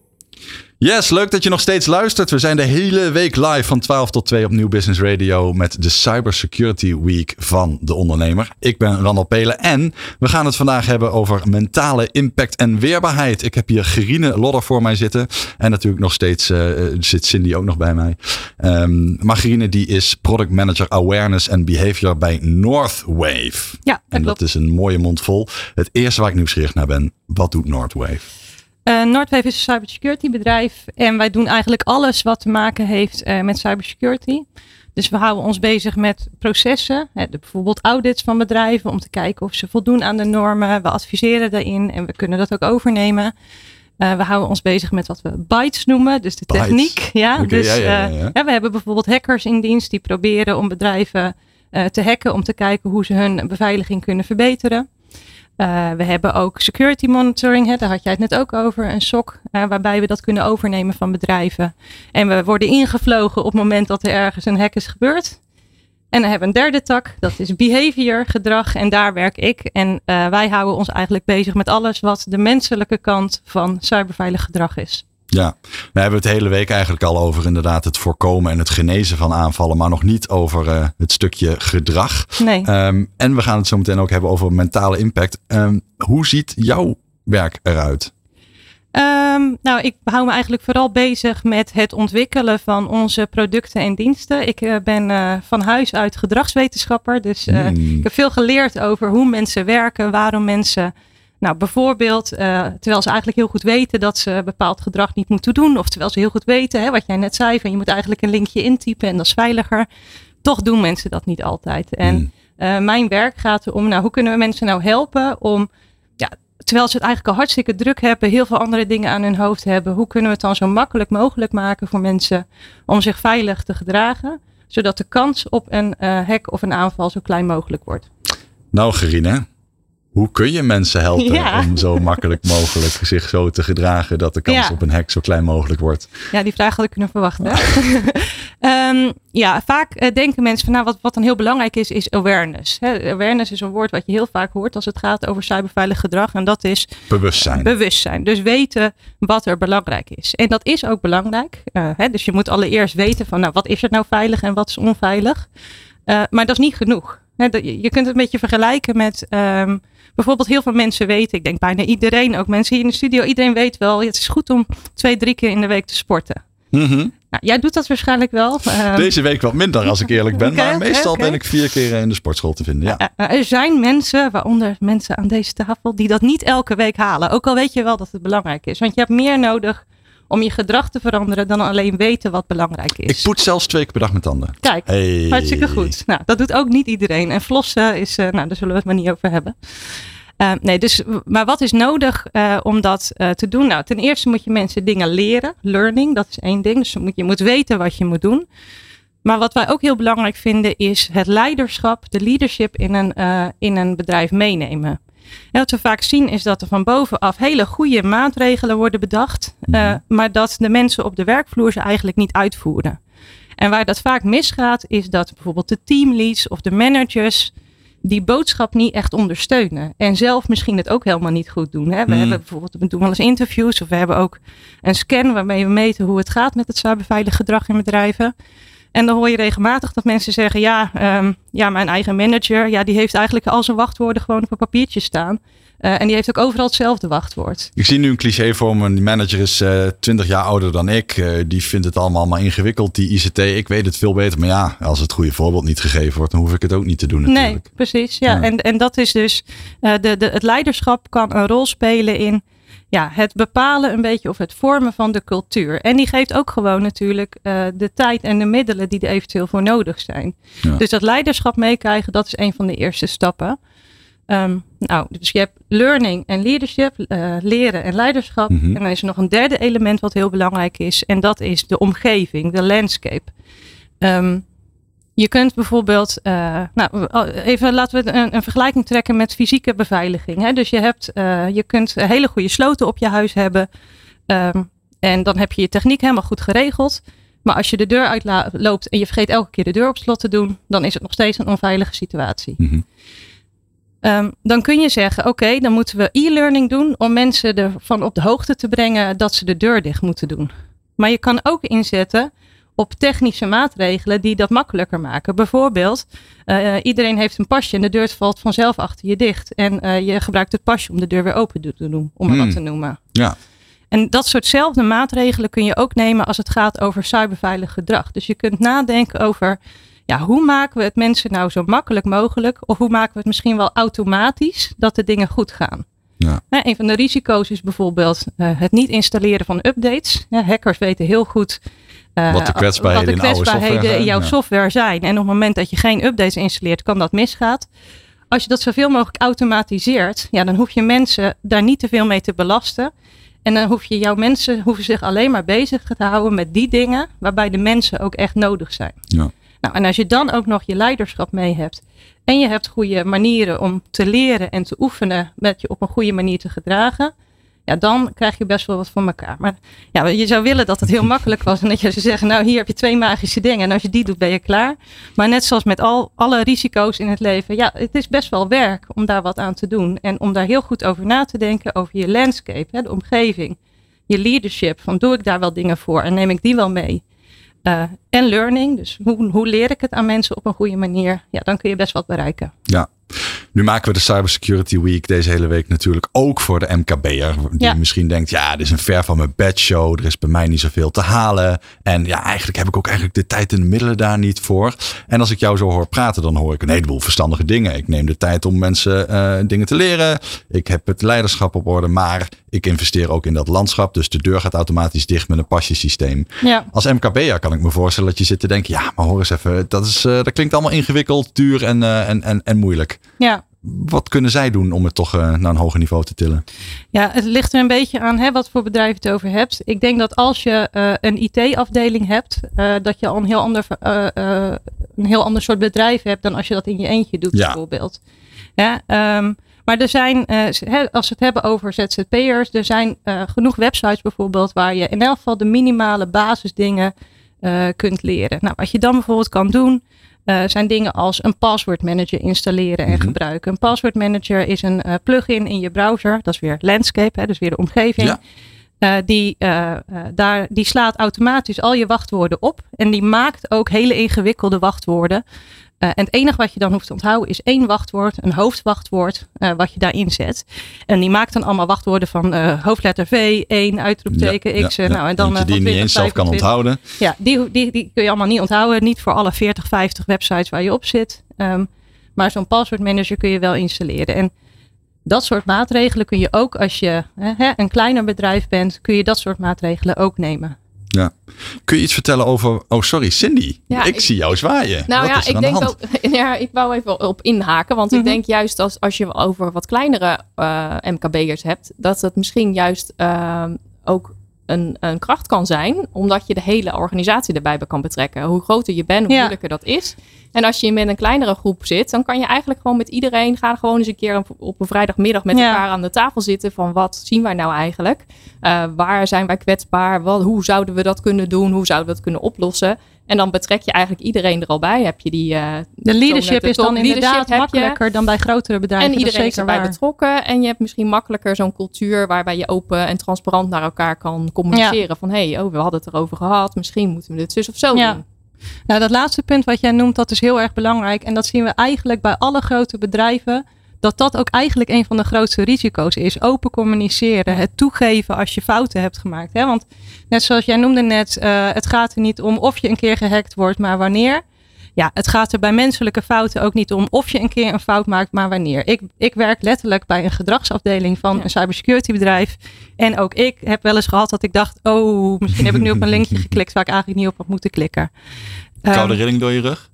Yes, leuk dat je nog steeds luistert. We zijn de hele week live van 12 tot 2 op Nieuw Business Radio met de Cyber Security Week van de ondernemer. Ik ben Randal Pelen en we gaan het vandaag hebben over mentale impact en weerbaarheid. Ik heb hier Gerine Lodder voor mij zitten en natuurlijk nog steeds uh, zit Cindy ook nog bij mij. Um, maar Gerine die is Product Manager Awareness and Behavior bij Northwave.
Ja, dat
en dat
klopt.
is een mooie mond vol. Het eerste waar ik nieuwsgierig naar ben, wat doet Northwave?
Uh, Noordwave is een cybersecurity bedrijf en wij doen eigenlijk alles wat te maken heeft uh, met cybersecurity. Dus we houden ons bezig met processen, hè, de, bijvoorbeeld audits van bedrijven om te kijken of ze voldoen aan de normen. We adviseren daarin en we kunnen dat ook overnemen. Uh, we houden ons bezig met wat we bytes noemen, dus de
Bytes.
techniek. Ja, dus
ja, ja, ja, ja.
ja, we hebben bijvoorbeeld hackers in dienst die proberen om bedrijven te hacken om te kijken hoe ze hun beveiliging kunnen verbeteren. Uh, we hebben ook security monitoring, hè, daar had jij het net ook over, een SOC, uh, waarbij we dat kunnen overnemen van bedrijven. En we worden ingevlogen op het moment dat er ergens een hack is gebeurd. En dan hebben een derde tak, dat is behavior, gedrag, en daar werk ik. En uh, wij houden ons eigenlijk bezig met alles wat de menselijke kant van cyberveilig gedrag is.
Ja, we hebben het hele week eigenlijk al over inderdaad het voorkomen en het genezen van aanvallen, maar nog niet over uh, het stukje gedrag.
Nee.
Um, en we gaan het zo meteen ook hebben over mentale impact. Um, hoe ziet jouw werk eruit?
Um, nou, ik hou me eigenlijk vooral bezig met het ontwikkelen van onze producten en diensten. Ik uh, ben uh, van huis uit gedragswetenschapper, dus uh, mm. ik heb veel geleerd over hoe mensen werken, waarom mensen nou, bijvoorbeeld, uh, terwijl ze eigenlijk heel goed weten dat ze bepaald gedrag niet moeten doen. Of terwijl ze heel goed weten, hè, wat jij net zei, van je moet eigenlijk een linkje intypen en dat is veiliger. Toch doen mensen dat niet altijd. En mm. uh, mijn werk gaat erom, nou, hoe kunnen we mensen nou helpen om, ja, terwijl ze het eigenlijk al hartstikke druk hebben, heel veel andere dingen aan hun hoofd hebben. Hoe kunnen we het dan zo makkelijk mogelijk maken voor mensen om zich veilig te gedragen? Zodat de kans op een uh, hack of een aanval zo klein mogelijk wordt.
Nou, Gerine, hoe kun je mensen helpen ja. om zo makkelijk mogelijk zich zo te gedragen dat de kans ja. op een hack zo klein mogelijk wordt?
Ja, die vraag had ik kunnen verwachten. um, ja, vaak uh, denken mensen van nou, wat, wat dan heel belangrijk is, is awareness. He, awareness is een woord wat je heel vaak hoort als het gaat over cyberveilig gedrag. En dat is
bewustzijn.
Bewustzijn. Dus weten wat er belangrijk is. En dat is ook belangrijk. Uh, he, dus je moet allereerst weten van nou, wat is er nou veilig en wat is onveilig. Uh, maar dat is niet genoeg. He, je kunt het een beetje vergelijken met um, bijvoorbeeld heel veel mensen weten, ik denk bijna iedereen, ook mensen hier in de studio, iedereen weet wel, het is goed om twee, drie keer in de week te sporten.
Mm -hmm.
nou, jij doet dat waarschijnlijk wel.
Uh, Deze week wat minder als ik eerlijk ben, okay, maar meestal okay. ben ik vier keer in de sportschool te vinden. Ja.
Uh, er zijn mensen, waaronder mensen aan deze tafel, die dat niet elke week halen. Ook al weet je wel dat het belangrijk is, want je hebt meer nodig om je gedrag te veranderen dan alleen weten wat belangrijk is.
Ik poets zelfs twee keer per dag mijn tanden.
Kijk, hey. hartstikke goed. Nou, dat doet ook niet iedereen. En flossen is, uh, nou, daar zullen we het maar niet over hebben. Uh, nee, dus, maar wat is nodig uh, om dat uh, te doen? Nou, ten eerste moet je mensen dingen leren. Learning, dat is één ding. Dus je moet weten wat je moet doen. Maar wat wij ook heel belangrijk vinden is het leiderschap, de leadership in een, in een bedrijf meenemen. En wat we vaak zien is dat er van bovenaf hele goede maatregelen worden bedacht, uh, maar dat de mensen op de werkvloer ze eigenlijk niet uitvoeren. En waar dat vaak misgaat, is dat bijvoorbeeld de teamleads of de managers die boodschap niet echt ondersteunen. En zelf misschien het ook helemaal niet goed doen. Hè? We mm. hebben bijvoorbeeld, we doen wel eens interviews of we hebben ook een scan waarmee we meten hoe het gaat met het cyberveilig gedrag in bedrijven. En dan hoor je regelmatig dat mensen zeggen: ja, um, ja, mijn eigen manager, ja, die heeft eigenlijk al zijn wachtwoorden gewoon op een papiertje staan. Uh, en die heeft ook overal hetzelfde wachtwoord.
Ik zie nu een cliché voor me. Die manager is uh, 20 jaar ouder dan ik. Uh, die vindt het allemaal maar ingewikkeld, die ICT. Ik weet het veel beter. Maar ja, als het goede voorbeeld niet gegeven wordt, dan hoef ik het ook niet te doen natuurlijk.
Nee, precies. Ja. ja. En, en dat is dus, de, de, het leiderschap kan een rol spelen in ja, het bepalen een beetje of het vormen van de cultuur. En die geeft ook gewoon natuurlijk uh, de tijd en de middelen die er eventueel voor nodig zijn. Ja. Dus dat leiderschap meekrijgen, dat is een van de eerste stappen. Um, nou, dus je hebt learning en leadership, uh, leren en leiderschap. Mm -hmm. En dan is er nog een derde element wat heel belangrijk is. En dat is de omgeving, de landscape. Um, je kunt bijvoorbeeld, uh, nou, even laten we een, een, vergelijking trekken met fysieke beveiliging. Hè? Dus je, hebt, uh, je kunt hele goede sloten op je huis hebben. Um, en dan heb je je techniek helemaal goed geregeld. Maar als je de deur uitloopt en je vergeet elke keer de deur op slot te doen, dan is het nog steeds een onveilige situatie. Mm -hmm. um, dan kun je zeggen, oké, okay, dan moeten we e-learning doen om mensen ervan op de hoogte te brengen dat ze de deur dicht moeten doen. Maar je kan ook inzetten op technische maatregelen die dat makkelijker maken. Bijvoorbeeld, uh, iedereen heeft een pasje en de deur valt vanzelf achter je dicht. En uh, je gebruikt het pasje om de deur weer open te doen, om hmm. wat te noemen.
Ja.
En dat soortzelfde maatregelen kun je ook nemen als het gaat over cyberveilig gedrag. Dus je kunt nadenken over, ja, hoe maken we het mensen nou zo makkelijk mogelijk? Of hoe maken we het misschien wel automatisch dat de dingen goed gaan?
Ja.
Nou, een van de risico's is bijvoorbeeld uh, het niet installeren van updates. Ja, hackers weten heel goed
wat de kwetsbaarheden,
wat de kwetsbaarheden in, software, in jouw ja. software zijn. En op het moment dat je geen updates installeert, kan dat misgaan. Als je dat zoveel mogelijk automatiseert, ja, dan hoef je mensen daar niet te veel mee te belasten. En dan hoef je jouw mensen hoeven zich alleen maar bezig te houden met die dingen waarbij de mensen ook echt nodig zijn.
Ja.
Nou, en als je dan ook nog je leiderschap mee hebt en je hebt goede manieren om te leren en te oefenen met je op een goede manier te gedragen, ja, dan krijg je best wel wat voor elkaar. Maar ja, je zou willen dat het heel makkelijk was en dat je zou zeggen, nou hier heb je twee magische dingen en als je die doet ben je klaar. Maar net zoals met al, alle risico's in het leven, ja, het is best wel werk om daar wat aan te doen en om daar heel goed over na te denken, over je landscape, hè, de omgeving. je leadership. Van doe ik daar wel dingen voor en neem ik die wel mee? Uh, en learning, dus hoe, hoe leer ik het aan mensen op een goede manier? Ja, dan kun je best wat bereiken.
Ja, nu maken we de Cybersecurity Week deze hele week natuurlijk ook voor de MKB'er. Die misschien denkt, ja, dit is een ver van mijn bedshow. Er is bij mij niet zoveel te halen. En ja, eigenlijk heb ik ook eigenlijk de tijd en de middelen daar niet voor. En als ik jou zo hoor praten, dan hoor ik een heleboel verstandige dingen. Ik neem de tijd om mensen uh, dingen te leren. Ik heb het leiderschap op orde. Maar ik investeer ook in dat landschap. Dus de deur gaat automatisch dicht met een pasjesysteem. Ja. Als MKB'er kan ik me voorstellen dat je zit te denken, ja, maar hoor eens even. Dat, is, uh, dat klinkt allemaal ingewikkeld, duur en, uh, en, en, en moeilijk.
Ja.
Wat kunnen zij doen om het toch uh, naar een hoger niveau te tillen?
Ja, het ligt er een beetje aan hè, wat voor bedrijf je het over hebt. Ik denk dat als je uh, een IT-afdeling hebt, uh, dat je al een heel, ander, een heel ander soort bedrijf hebt dan als je dat in je eentje doet, ja. bijvoorbeeld. Ja, um, maar er zijn, als we het hebben over ZZP'ers, er zijn genoeg websites bijvoorbeeld waar je in elk geval de minimale basisdingen kunt leren. Nou, wat je dan bijvoorbeeld kan doen, uh, zijn dingen als een password manager installeren en mm -hmm. gebruiken. Een password manager is een uh, plugin in je browser. Dat is weer landscape, hè, dus weer de omgeving. Ja. Uh, die, daar, die slaat automatisch al je wachtwoorden op. En die maakt ook hele ingewikkelde wachtwoorden. Uh, en het enige wat je dan hoeft te onthouden is één wachtwoord, een hoofdwachtwoord, uh, wat je daarin zet. En die maakt dan allemaal wachtwoorden van uh, hoofdletter V, 1, uitroepteken,
ja,
X. Ja, nou, en dan,
die je niet eens zelf kan onthouden.
Ja, die, die, die kun je allemaal niet onthouden. Niet voor alle 40, 50 websites waar je op zit. Um, maar zo'n password manager kun je wel installeren. En dat soort maatregelen kun je ook als je hè, een kleiner bedrijf bent, kun je dat soort maatregelen ook nemen.
Ja. Kun je iets vertellen over. Oh, sorry, Cindy. Ja, ik, ik, zie jou zwaaien.
Nou
wat
ja, ik denk ook. Ja, ik wou even op inhaken. Want mm -hmm. ik denk juist als, als je over wat kleinere uh, MKB'ers hebt, dat het misschien juist uh, ook een, een kracht kan zijn, omdat je de hele organisatie erbij kan betrekken. Hoe groter je bent, hoe ja. moeilijker dat is. En als je met een kleinere groep zit, dan kan je eigenlijk gewoon met iedereen gaan gewoon eens een keer op een vrijdagmiddag met ja. elkaar aan de tafel zitten van wat zien wij nou eigenlijk? Uh, waar zijn wij kwetsbaar? Wat, hoe zouden we dat kunnen doen? Hoe zouden we dat kunnen oplossen? En dan betrek je eigenlijk iedereen er al bij. Heb je die, uh,
de leadership de is dan inderdaad makkelijker dan bij grotere bedrijven.
En iedereen is erbij waar. betrokken. En je hebt misschien makkelijker zo'n cultuur waarbij je open en transparant naar elkaar kan communiceren. Ja. Van hé, hey, oh, we hadden het erover gehad. Misschien moeten we dit zus of zo ja. doen.
Nou, dat laatste punt wat jij noemt, dat is heel erg belangrijk. En dat zien we eigenlijk bij alle grote bedrijven. Dat dat ook eigenlijk een van de grootste risico's is. Open communiceren, het toegeven als je fouten hebt gemaakt. Hè? Want net zoals jij noemde net, uh, het gaat er niet om of je een keer gehackt wordt, maar wanneer. Ja, het gaat er bij menselijke fouten ook niet om of je een keer een fout maakt, maar wanneer. Ik, ik werk letterlijk bij een gedragsafdeling van ja. een cybersecurity bedrijf. En ook ik heb wel eens gehad dat ik dacht, oh, misschien heb ik nu op een linkje geklikt waar ik eigenlijk niet op had moeten klikken.
Koude um, rilling door je rug?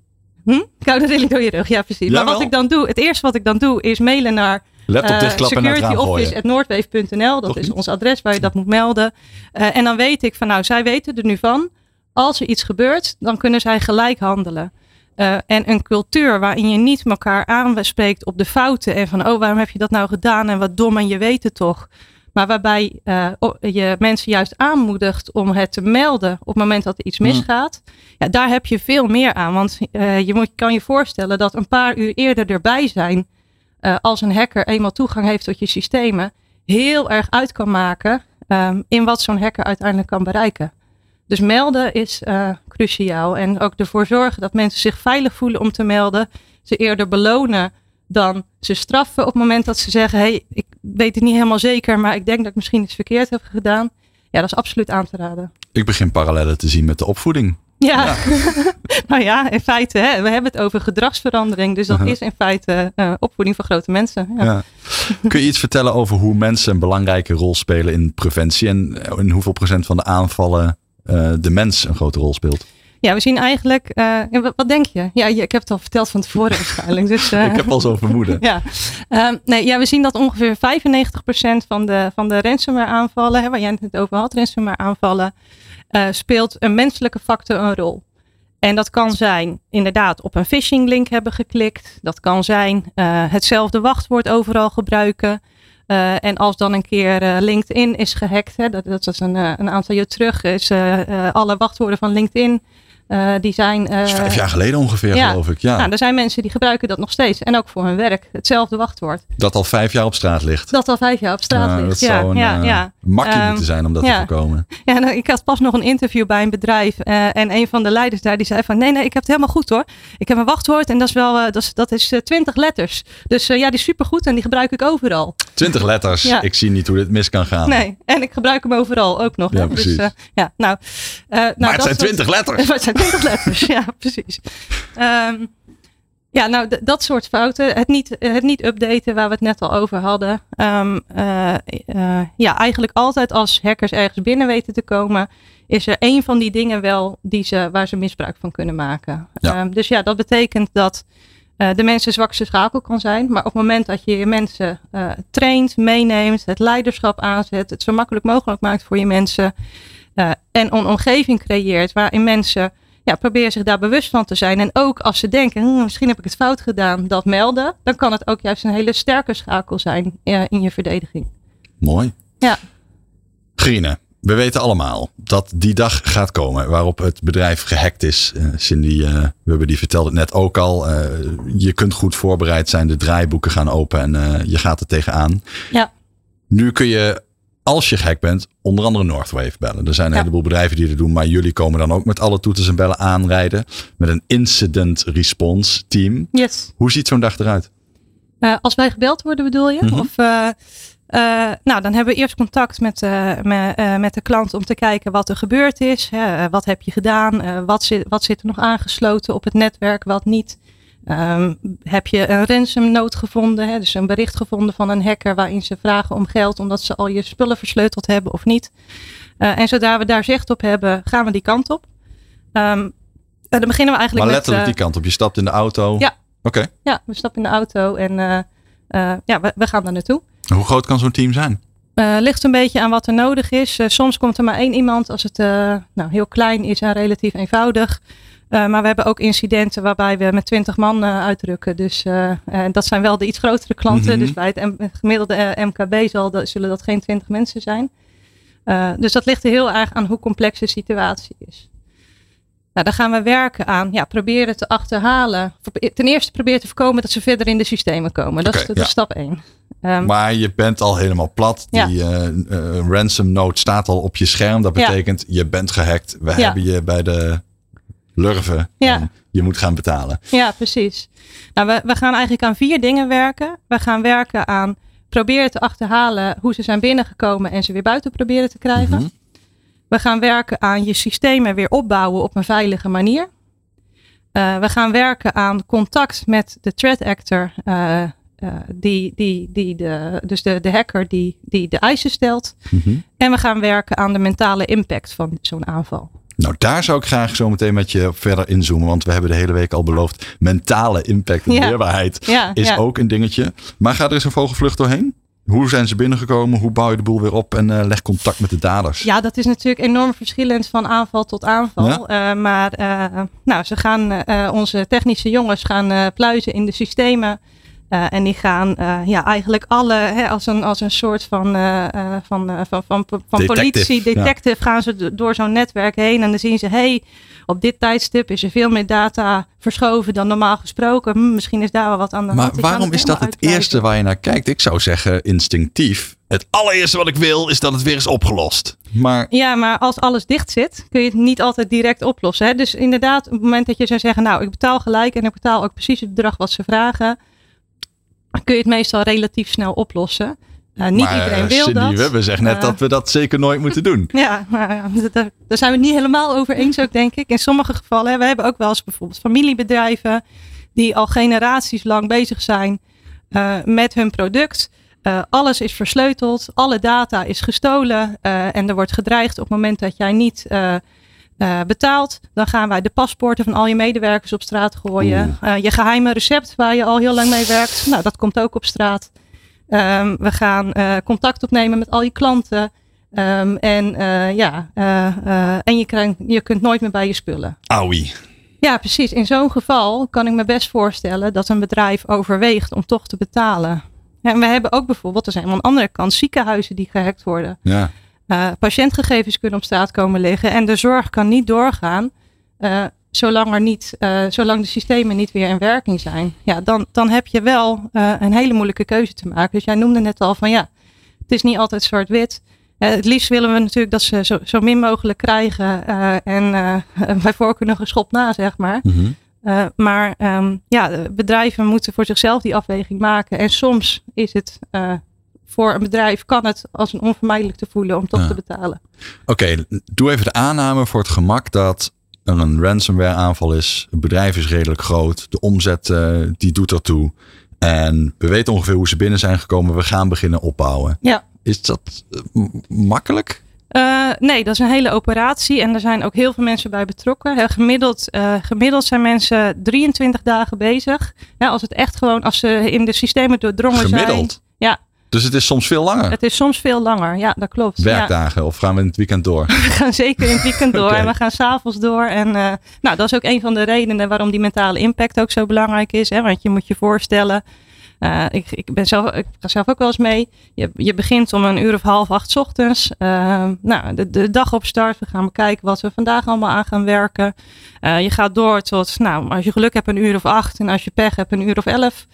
Hm? Koude rilling door je rug, ja precies. Maar wat ik dan doe, het eerste wat ik dan doe, is mailen naar
Laptop uh,
securityoffice.noordwave.nl. Dat is ons adres waar je dat moet melden. Uh, en dan weet ik van, nou, zij weten er nu van. Als er iets gebeurt, dan kunnen zij gelijk handelen. Uh, en een cultuur waarin je niet elkaar aanspreekt op de fouten. En van, oh, waarom heb je dat nou gedaan? En wat dom en je weet het toch. Maar waarbij uh, je mensen juist aanmoedigt om het te melden op het moment dat er iets misgaat. Mm. Ja, daar heb je veel meer aan. Want uh, je moet, kan je voorstellen dat een paar uur eerder erbij zijn. Uh, als een hacker eenmaal toegang heeft tot je systemen. Heel erg uit kan maken um, in wat zo'n hacker uiteindelijk kan bereiken. Dus melden is cruciaal. En ook ervoor zorgen dat mensen zich veilig voelen om te melden. Ze eerder belonen dan ze straffen op het moment dat ze zeggen: hey, ik weet het niet helemaal zeker, maar ik denk dat ik misschien iets verkeerd heb gedaan. Ja, dat is absoluut aan te raden.
Ik begin parallellen te zien met de opvoeding.
Ja, ja. nou ja, in feite, hè, we hebben het over gedragsverandering. Dus dat uh -huh. is in feite uh, opvoeding van grote mensen. Ja. Ja.
Kun je iets vertellen over hoe mensen een belangrijke rol spelen in preventie en in hoeveel procent van de aanvallen uh, de mens een grote rol speelt?
Ja, we zien eigenlijk. Uh, wat, denk je? Ja, ik heb het al verteld van tevoren waarschijnlijk. Dus,
uh, ik heb al zo vermoeden.
ja. Um, nee, ja, we zien dat ongeveer 95% van de, van de ransomware aanvallen, hè, waar jij het over had, ransomware aanvallen, uh, speelt een menselijke factor een rol. En dat kan zijn inderdaad op een phishing link hebben geklikt. Dat kan zijn hetzelfde wachtwoord overal gebruiken. Uh, en als dan een keer uh, LinkedIn is gehackt, hè, dat, dat was een, uh, een aantal jaar terug, is alle wachtwoorden van LinkedIn Uh, die zijn. Uh,
vijf jaar geleden ongeveer,
ja.
geloof ik. Ja.
Nou, er zijn mensen die gebruiken dat nog steeds. En ook voor hun werk. Hetzelfde wachtwoord.
Dat al vijf jaar op straat ligt.
Dat al vijf jaar op straat ligt.
Dat
ja,
zou een
ja,
uh,
ja.
makkie
Um,
moeten zijn om dat te voorkomen.
Ja, nou, ik had pas nog een interview bij een bedrijf. eh, en een van de leiders daar die zei van nee, nee, ik heb het helemaal goed hoor. Ik heb een wachtwoord en dat is wel, eh, dat is, dat is eh, 20 letters. Dus eh, ja, die is supergoed en die gebruik ik overal.
Twintig letters.
Ja.
Ik zie niet hoe dit mis kan gaan.
Nee, en ik gebruik hem overal ook nog.
Ja,
hè.
precies.
Dus, eh, ja, nou, eh, nou,
maar het
dat
zijn twintig letters.
Maar het zijn 20 letters, ja, precies. Ehm, ja, nou, dat soort fouten. Het niet, het niet updaten waar we het net al over hadden. Ehm, eh, eh, ja, eigenlijk altijd als hackers ergens binnen weten te komen, is er één van die dingen wel die ze, waar ze misbruik van kunnen maken.
Ja.
Ehm, dus ja, dat betekent dat eh, de mensen zwakste schakel kan zijn. Maar op het moment dat je je mensen eh, traint, meeneemt, het leiderschap aanzet, het zo makkelijk mogelijk maakt voor je mensen eh, en een omgeving creëert waarin mensen ja, proberen zich daar bewust van te zijn. En ook als ze denken, "Hm, misschien heb ik het fout gedaan, dat melden. Dan kan het ook juist een hele sterke schakel zijn eh, in je verdediging.
Mooi.
Ja.
Grine, we weten allemaal dat die dag gaat komen waarop het bedrijf gehackt is. Eh, Cindy, eh, we hebben die vertelde het net ook al. Je kunt goed voorbereid zijn, de draaiboeken gaan open en je gaat er tegenaan.
Ja.
Nu kun je, als je gek bent, onder andere Northwave bellen. Er zijn een
Ja.
heleboel bedrijven die dat doen, maar jullie komen dan ook met alle toeters en bellen aanrijden. Met een incident response team.
Yes.
Hoe ziet zo'n dag eruit?
Eh, als wij gebeld worden, bedoel je?
Mhm.
Of, eh, eh, nou, dan hebben we eerst contact met, me- met de klant om te kijken wat er gebeurd is. Hè, wat heb je gedaan? Wat, zit, wat zit er nog aangesloten op het netwerk? Wat niet? Ehm, heb je een ransom note gevonden? Hè, dus een bericht gevonden van een hacker waarin ze vragen om geld omdat ze al je spullen versleuteld hebben of niet? Eh, en zodra we daar zicht op hebben, gaan we die kant op. Ehm, en dan beginnen we eigenlijk
Maar
met...
letterlijk
eh,
die kant op. Je stapt in de auto.
Ja.
Oké.
ja, we stappen in de auto en eh, eh, ja, we, we gaan daar naartoe.
Hoe groot kan zo'n team zijn?
Eh, ligt een beetje aan wat er nodig is. Eh, soms komt er maar één iemand als het eh, nou, heel klein is en relatief eenvoudig. Eh, maar we hebben ook incidenten waarbij we met twintig man eh, uitrukken. Dus eh, dat zijn wel de iets grotere klanten.
Mhm.
Dus bij het M- gemiddelde MKB zal dat, zullen dat geen twintig mensen zijn. Dus dat ligt er heel erg aan hoe complex de situatie is. Nou, daar gaan we werken aan. Ja, proberen te achterhalen. Ten eerste proberen te voorkomen dat ze verder in de systemen komen. Dat, is,
ja.
stap één. Ehm,
Maar je bent al helemaal plat.
Ja.
Die ransom note staat al op je scherm. Dat
Ja.
betekent je bent gehackt. We hebben je bij de lurven.
Ja.
En je moet gaan betalen.
Ja, precies. Nou, we, we gaan eigenlijk aan vier dingen werken. We gaan werken aan proberen te achterhalen hoe ze zijn binnengekomen en ze weer buiten proberen te krijgen.
Mhm.
We gaan werken aan je systemen weer opbouwen op een veilige manier. Eh, we gaan werken aan contact met de threat actor, eh, eh, die, die, die de, dus de, de hacker die, die de eisen stelt.
Mhm.
En we gaan werken aan de mentale impact van zo'n aanval.
Nou, daar zou ik graag zo meteen met je verder inzoomen. Want we hebben de hele week al beloofd. Mentale impact en
Ja.
weerbaarheid
Ja,
is
ja.
ook een dingetje. Maar gaat er eens een vogelvlucht doorheen? Hoe zijn ze binnengekomen? Hoe bouw je de boel weer op? En eh, leg contact met de daders.
Ja, dat is natuurlijk enorm verschillend van aanval tot aanval. Eh, maar eh, nou, ze gaan, onze technische jongens gaan pluizen in de systemen. Eh, en die gaan eh, ja, eigenlijk alle, hè, als, een, als een soort van, eh, eh, van, van, van, van
Detective,
politie,
ja.
detective, gaan ze do- door zo'n netwerk heen. En dan zien ze, hey, op dit tijdstip is er veel meer data verschoven dan normaal gesproken. Hm, misschien is daar wel wat aan de hand.
Maar waarom is dat het eerste waar je naar kijkt? Ik zou zeggen instinctief. Het allereerste wat ik wil is dat het weer is opgelost. Maar
Ja, maar als alles dicht zit, kun je het niet altijd direct oplossen. Hè? Dus inderdaad, op het moment dat je zou zeggen, nou, ik betaal gelijk en ik betaal ook precies het bedrag wat ze vragen, kun je het meestal relatief snel oplossen. Eh, niet
maar,
iedereen wil
Cindy
dat.
Webber zegt net
Eh,
dat we dat zeker nooit moeten doen.
Ja, maar daar, daar zijn we het niet helemaal over eens ook, denk ik. In sommige gevallen, hè, we hebben ook wel eens bijvoorbeeld familiebedrijven die al generaties lang bezig zijn eh, met hun product. Eh, alles is versleuteld, alle data is gestolen eh, en er wordt gedreigd op het moment dat jij niet eh, betaalt. Dan gaan wij de paspoorten van al je medewerkers op straat gooien. Eh, je geheime recept waar je al heel lang mee werkt, nou, dat komt ook op straat. Ehm, we gaan eh, contact opnemen met al je klanten. Ehm, en ja, en je, krijgt, je kunt nooit meer bij je spullen.
Auwie.
Ja, precies. In zo'n geval kan ik me best voorstellen dat een bedrijf overweegt om toch te betalen. En we hebben ook bijvoorbeeld, er zijn aan de andere kant ziekenhuizen die gehackt worden.
Ja.
Eh, patiëntgegevens kunnen op straat komen liggen en de zorg kan niet doorgaan. eh, zolang, er niet, uh, zolang de systemen niet weer in werking zijn, ja, dan, dan heb je wel uh, een hele moeilijke keuze te maken. Dus jij noemde net al van ja, het is niet altijd zwart-wit. Uh, het liefst willen we natuurlijk dat ze zo, zo min mogelijk krijgen en bij voorkeur nog een schop na, zeg maar. Mm -hmm. maar um, ja, bedrijven moeten voor zichzelf die afweging maken. En soms is het voor een bedrijf kan het als een onvermijdelijk te voelen om toch ja. te betalen.
Oké, okay, doe even de aanname voor het gemak dat er een ransomware aanval is. Het bedrijf is redelijk groot. De omzet uh, die doet ertoe. En we weten ongeveer hoe ze binnen zijn gekomen. We gaan beginnen opbouwen.
Ja.
Is dat uh, makkelijk?
Uh, nee, dat is een hele operatie en er zijn ook heel veel mensen bij betrokken. gemiddeld, gemiddeld zijn mensen 23 dagen bezig. Ja, als het echt gewoon, als ze in de systemen doordrongen
gemiddeld?
zijn.
Dus het is soms veel langer?
Het is soms veel langer, ja, dat klopt.
Werkdagen
ja.
of gaan we in het weekend door?
We gaan zeker in het weekend door okay. en we gaan s'avonds door. En uh, nou, dat is ook een van de redenen waarom die mentale impact ook zo belangrijk is. Hè? Want je moet je voorstellen, uh, ik, ik, ben zelf, ik ga zelf ook wel eens mee. Je, je begint om een uur of half acht ochtends. Uh, nou, de, de dag op start. We gaan bekijken wat we vandaag allemaal aan gaan werken. je gaat door tot, nou, als je geluk hebt, een uur of acht. En als je pech hebt, een uur of elf.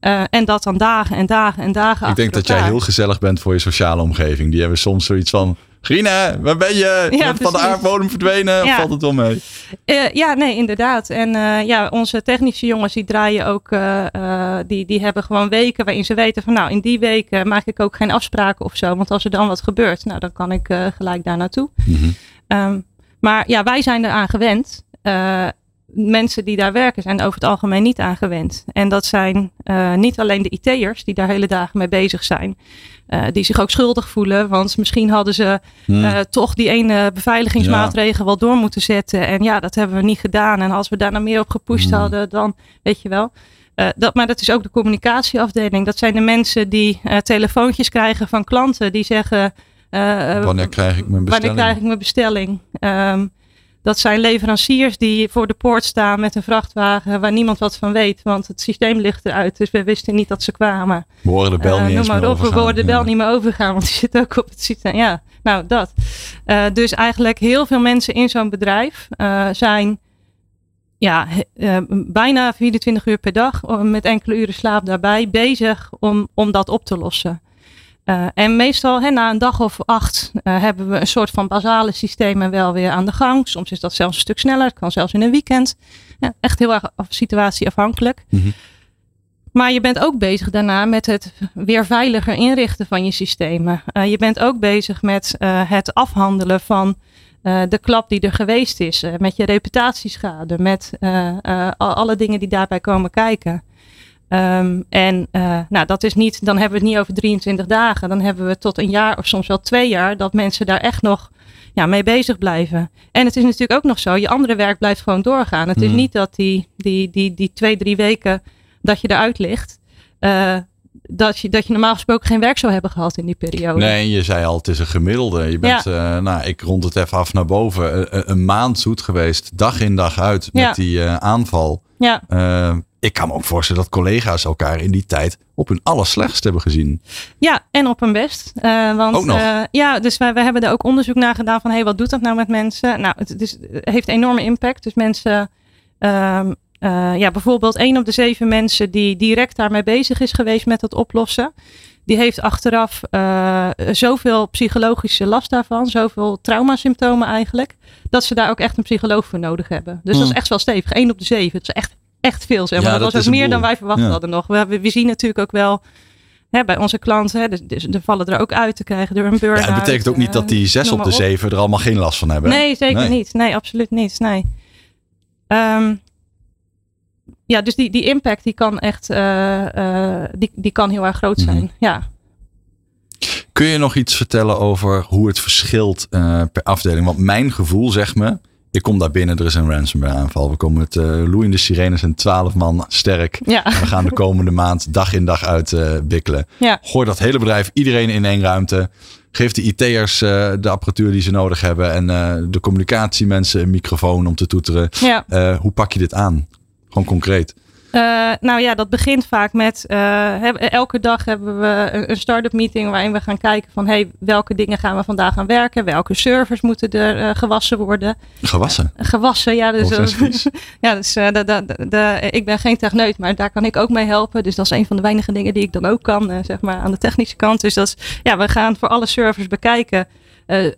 Uh, en dat dan dagen en dagen en dagen.
Ik denk dat jij heel gezellig bent voor je sociale omgeving. Die hebben soms zoiets van. Grine, waar ben je? Je ja, van de aardbodem verdwenen. Ja. Of valt het wel mee?
Uh, ja, nee, inderdaad. En uh, ja, onze technische jongens die draaien ook. die, die hebben gewoon weken waarin ze weten van. Nou, in die weken maak ik ook geen afspraken of zo. Want als er dan wat gebeurt, nou, dan kan ik gelijk daar naartoe. Mm -hmm. um, maar ja, wij zijn eraan gewend mensen die daar werken zijn over het algemeen niet aangewend. En dat zijn uh, niet alleen de IT'ers die daar hele dagen mee bezig zijn. Uh, die zich ook schuldig voelen. Want misschien hadden ze hmm. uh, toch die ene beveiligingsmaatregel ja. wel door moeten zetten. En ja, dat hebben we niet gedaan. En als we daar nou meer op gepusht hmm. hadden, dan weet je wel. dat, maar dat is ook de communicatieafdeling. Dat zijn de mensen die telefoontjes krijgen van klanten die zeggen.
wanneer krijg ik mijn bestelling?
Wanneer krijg ik mijn bestelling? Um, dat zijn leveranciers die voor de poort staan met een vrachtwagen waar niemand wat van weet. Want het systeem ligt eruit. Dus we wisten niet dat ze kwamen.
We horen de bel uh, niet eens maar meer op,
We horen de bel ja. niet meer overgaan, want die zit ook op het systeem. Ja, nou dat. Uh, dus eigenlijk heel veel mensen in zo'n bedrijf uh, zijn ja, bijna 24 uur per dag met enkele uren slaap daarbij bezig om, om dat op te lossen. Uh, en meestal hè, na een dag of acht uh, hebben we een soort van basale systemen wel weer aan de gang. Soms is dat zelfs een stuk sneller, het kan zelfs in een weekend. Ja, echt heel erg situatieafhankelijk. Mm -hmm. Maar je bent ook bezig daarna met het weer veiliger inrichten van je systemen. Uh, je bent ook bezig met het afhandelen van de klap die er geweest is. met je reputatieschade, met alle dingen die daarbij komen kijken. Um, en uh, nou, dat is niet, dan hebben we het niet over 23 dagen. Dan hebben we tot een jaar of soms wel twee jaar dat mensen daar echt nog ja, mee bezig blijven. En het is natuurlijk ook nog zo, je andere werk blijft gewoon doorgaan. Het mm. is niet dat die, die, die, die twee, drie weken dat je eruit ligt. Uh, dat je, dat je normaal gesproken geen werk zou hebben gehad in die periode.
Nee, je zei al, het is een gemiddelde. Je bent, ja. uh, nou, ik rond het even af naar boven. Een, een maand zoet geweest, dag in dag uit met ja. die aanval.
Ja.
Ik kan me ook voorstellen dat collega's elkaar in die tijd op hun allerslechtst hebben gezien.
Ja, en op hun best. Uh, want,
ook nog?
Uh, ja, dus wij, wij hebben er ook onderzoek naar gedaan van hey, wat doet dat nou met mensen? Nou, het, is, het heeft enorme impact. Dus mensen, uh, ja, bijvoorbeeld één op de zeven mensen die direct daarmee bezig is geweest met het oplossen. Die heeft achteraf zoveel psychologische last daarvan, zoveel traumasymptomen eigenlijk, dat ze daar ook echt een psycholoog voor nodig hebben. Dus hmm. dat is echt wel stevig. Één op de zeven. Het is echt echt veel. Zeg maar. Ja, dat, dat was ook meer dan wij verwacht ja. hadden nog. We, we, we, zien natuurlijk ook wel hè, bij onze klanten, hè, dus, dus, er vallen er ook uit te krijgen door een burn-out.
Ja, het betekent ook niet dat die zes op de zeven er allemaal geen last van hebben.
Nee, zeker nee. niet. Nee, absoluut niet. Nee. Um, ja, dus die, die impact die kan echt, uh, uh, die, die kan heel erg groot zijn. Mm. Ja.
Kun je nog iets vertellen over hoe het verschilt per afdeling? Want mijn gevoel zegt me, ik kom daar binnen, er is een ransomware aanval. We komen met uh, loeiende sirenes en twaalf man sterk.
Ja.
We gaan de komende maand dag in dag uit uh, wikkelen.
Ja.
Gooi dat hele bedrijf, iedereen in één ruimte. Geef de IT'ers uh, de apparatuur die ze nodig hebben. En de communicatiemensen een microfoon om te toeteren.
Ja.
hoe pak je dit aan? Gewoon concreet.
Uh, nou ja, dat begint vaak met uh, elke dag hebben we een, start-up meeting waarin we gaan kijken van hey, welke dingen gaan we vandaag aan werken, welke servers moeten er uh, gewassen worden.
Gewassen?
gewassen, ja. Dus, ja, dus de, de, de, ik ben geen techneut, maar daar kan ik ook mee helpen. Dus dat is een van de weinige dingen die ik dan ook kan, zeg maar aan de technische kant. Dus dat is, ja, we gaan voor alle servers bekijken,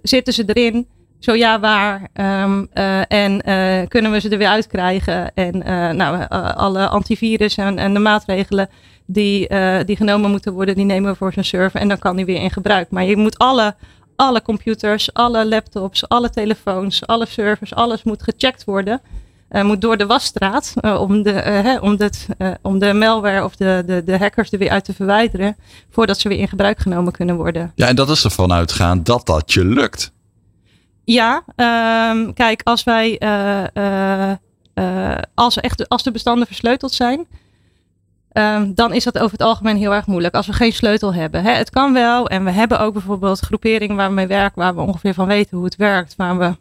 zitten ze erin? Zo ja, waar? Um, uh, en uh, kunnen we ze er weer uitkrijgen? En uh, nou, alle antivirus en, en, de maatregelen die, die genomen moeten worden, die nemen we voor zo'n server. En dan kan die weer in gebruik. Maar je moet alle, alle computers, alle laptops, alle telefoons, alle servers, alles moet gecheckt worden. moet door de wasstraat om, de, hè, om, dit, om de malware of de, de, de hackers er weer uit te verwijderen. Voordat ze weer in gebruik genomen kunnen worden.
Ja, en dat is ervan uitgaan dat dat je lukt.
Ja, um, kijk, als wij uh, uh, uh, als, echt, als de bestanden versleuteld zijn, um, dan is dat over het algemeen heel erg moeilijk. Als we geen sleutel hebben. Hè, het kan wel. En we hebben ook bijvoorbeeld groeperingen waar we mee werken, waar we ongeveer van weten hoe het werkt. Waar we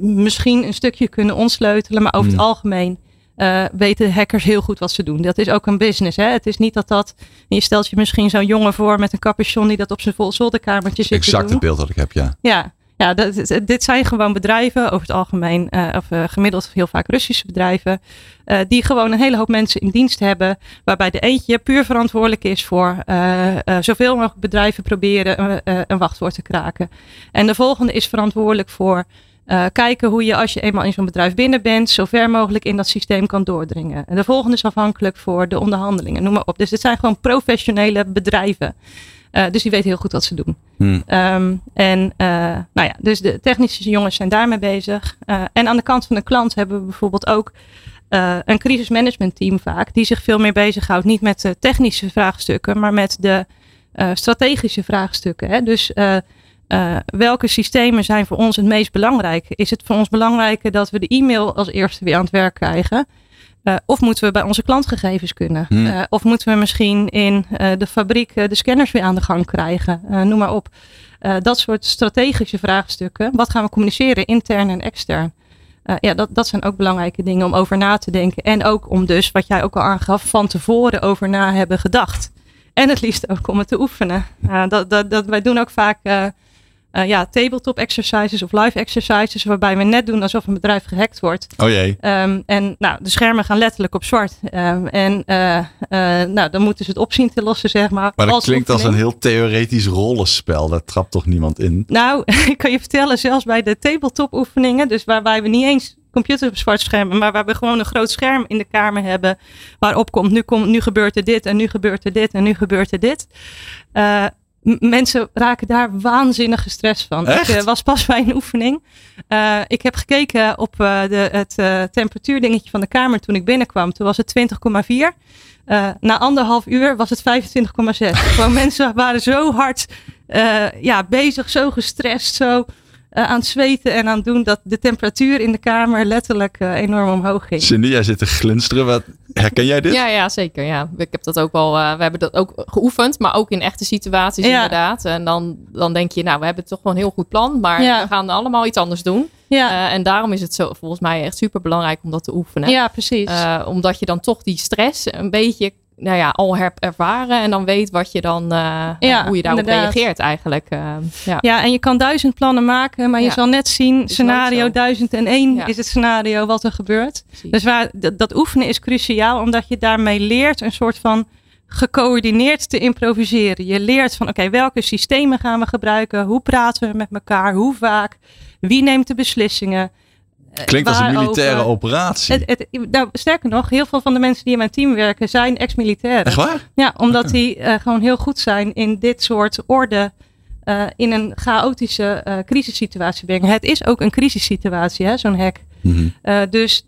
misschien een stukje kunnen ontsleutelen, maar over het hmm. algemeen uh, weten hackers heel goed wat ze doen. Dat is ook een business. Hè? Het is niet dat dat. Je stelt je misschien zo'n jongen voor met een capuchon die dat op zijn vol zolderkamertje zit.
Exact het beeld dat ik heb, ja.
Ja, ja, dat, dit zijn gewoon bedrijven, over het algemeen, uh, of uh, gemiddeld heel vaak Russische bedrijven, uh, die gewoon een hele hoop mensen in dienst hebben, waarbij de eentje puur verantwoordelijk is voor zoveel mogelijk bedrijven proberen een wachtwoord te kraken. En de volgende is verantwoordelijk voor uh, kijken hoe je als je eenmaal in zo'n bedrijf binnen bent, zo ver mogelijk in dat systeem kan doordringen. En de volgende is afhankelijk voor de onderhandelingen, noem maar op. Dus dit zijn gewoon professionele bedrijven. Uh, dus die weten heel goed wat ze doen. Hmm. Um, en uh, nou ja, dus de technische jongens zijn daarmee bezig. en aan de kant van de klant hebben we bijvoorbeeld ook een crisismanagement team vaak, die zich veel meer bezighoudt, niet met de technische vraagstukken, maar met de strategische vraagstukken. Hè? Dus uh, welke systemen zijn voor ons het meest belangrijk? Is het voor ons belangrijker dat we de e-mail als eerste weer aan het werk krijgen? Uh, of moeten we bij onze klantgegevens kunnen? Hmm. Uh, of moeten we misschien in de fabriek de scanners weer aan de gang krijgen? noem maar op. dat soort strategische vraagstukken. Wat gaan we communiceren, intern en extern? ja, dat, dat zijn ook belangrijke dingen om over na te denken. En ook om dus, wat jij ook al aangaf, van tevoren over na hebben gedacht. En het liefst ook om het te oefenen. dat, dat, dat, wij doen ook vaak uh, ja, tabletop exercises of live exercises, waarbij we net doen alsof een bedrijf gehackt wordt.
Oh jee.
Um, en nou, de schermen gaan letterlijk op zwart. Um, en uh, uh, nou, dan moeten ze het opzien te lossen, zeg maar.
Maar dat klinkt als een heel theoretisch rollenspel. Daar trapt toch niemand in?
Nou, ik kan je vertellen, zelfs bij de tabletop oefeningen, dus waarbij we niet eens computer op zwart schermen, maar waar we gewoon een groot scherm in de kamer hebben, waarop komt nu, komt, nu gebeurt er dit en nu gebeurt er dit en nu gebeurt er dit. Uh, mensen raken daar waanzinnig gestrest van.
Echt?
Ik uh, was pas bij een oefening. Uh, ik heb gekeken op uh, de, het temperatuurdingetje van de kamer toen ik binnenkwam. Toen was het 20,4. na anderhalf uur was het 25,6. Gewoon mensen waren zo hard ja, bezig, zo gestrest, zo uh, aan het zweten en aan het doen dat de temperatuur in de kamer letterlijk uh, enorm omhoog ging.
Cindy, jij zit te glinsteren. Wat, herken jij dit?
Ja, ja, zeker. Ja. Ik heb dat ook al, uh, we hebben dat ook geoefend, maar ook in echte situaties ja. inderdaad. En dan, dan denk je, nou, we hebben toch wel een heel goed plan, maar ja. we gaan allemaal iets anders doen. Ja. en daarom is het zo, volgens mij echt super belangrijk om dat te oefenen.
Ja, precies.
omdat je dan toch die stress een beetje nou ja, al heb ervaren en dan weet wat je dan, uh, ja, hoe je daarop reageert eigenlijk. Uh,
ja. ja, en je kan duizend plannen maken, maar je zal net zien, scenario 1001 ja. is het scenario wat er gebeurt. Dus waar, dat, dat, oefenen is cruciaal, omdat je daarmee leert een soort van gecoördineerd te improviseren. Je leert van, oké, welke systemen gaan we gebruiken? Hoe praten we met elkaar? Hoe vaak? Wie neemt de beslissingen?
Klinkt als een militaire operatie.
Het, het, nou, sterker nog, heel veel van de mensen die in mijn team werken zijn ex-militairen.
Echt waar?
Ja, omdat die uh, gewoon heel goed zijn in dit soort orde uh, in een chaotische uh, crisissituatie brengen. Het is ook een crisissituatie, zo'n hack. Mm -hmm. dus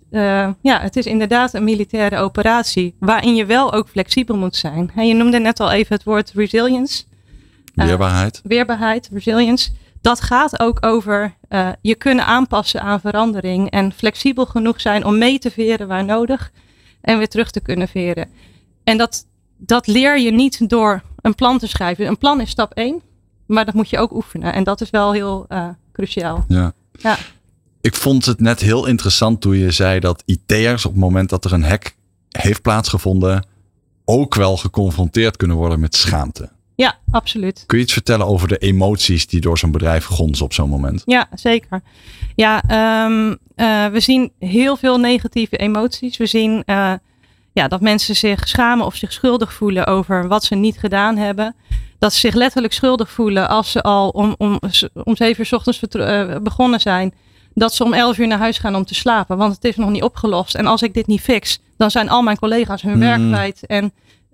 ja, het is inderdaad een militaire operatie waarin je wel ook flexibel moet zijn. En je noemde net al even het woord resilience.
Weerbaarheid.
weerbaarheid, resilience dat gaat ook over uh, je kunnen aanpassen aan verandering en flexibel genoeg zijn om mee te veren waar nodig en weer terug te kunnen veren. En dat, dat leer je niet door een plan te schrijven. Een plan is stap één, maar dat moet je ook oefenen. En dat is wel heel uh, cruciaal.
Ja.
ja.
ik vond het net heel interessant toen je zei dat IT'ers op het moment dat er een hack heeft plaatsgevonden, ook wel geconfronteerd kunnen worden met schaamte.
Ja, absoluut.
Kun je iets vertellen over de emoties die door zo'n bedrijf gonzen op zo'n moment?
Ja, zeker. Ja, um, uh, we zien heel veel negatieve emoties. We zien uh, ja, dat mensen zich schamen of zich schuldig voelen over wat ze niet gedaan hebben. Dat ze zich letterlijk schuldig voelen als ze al om, om, om zeven uur s ochtends uh, begonnen zijn. Dat ze om elf uur naar huis gaan om te slapen. Want het is nog niet opgelost. En als ik dit niet fix, dan zijn al mijn collega's hun mm. werk kwijt. En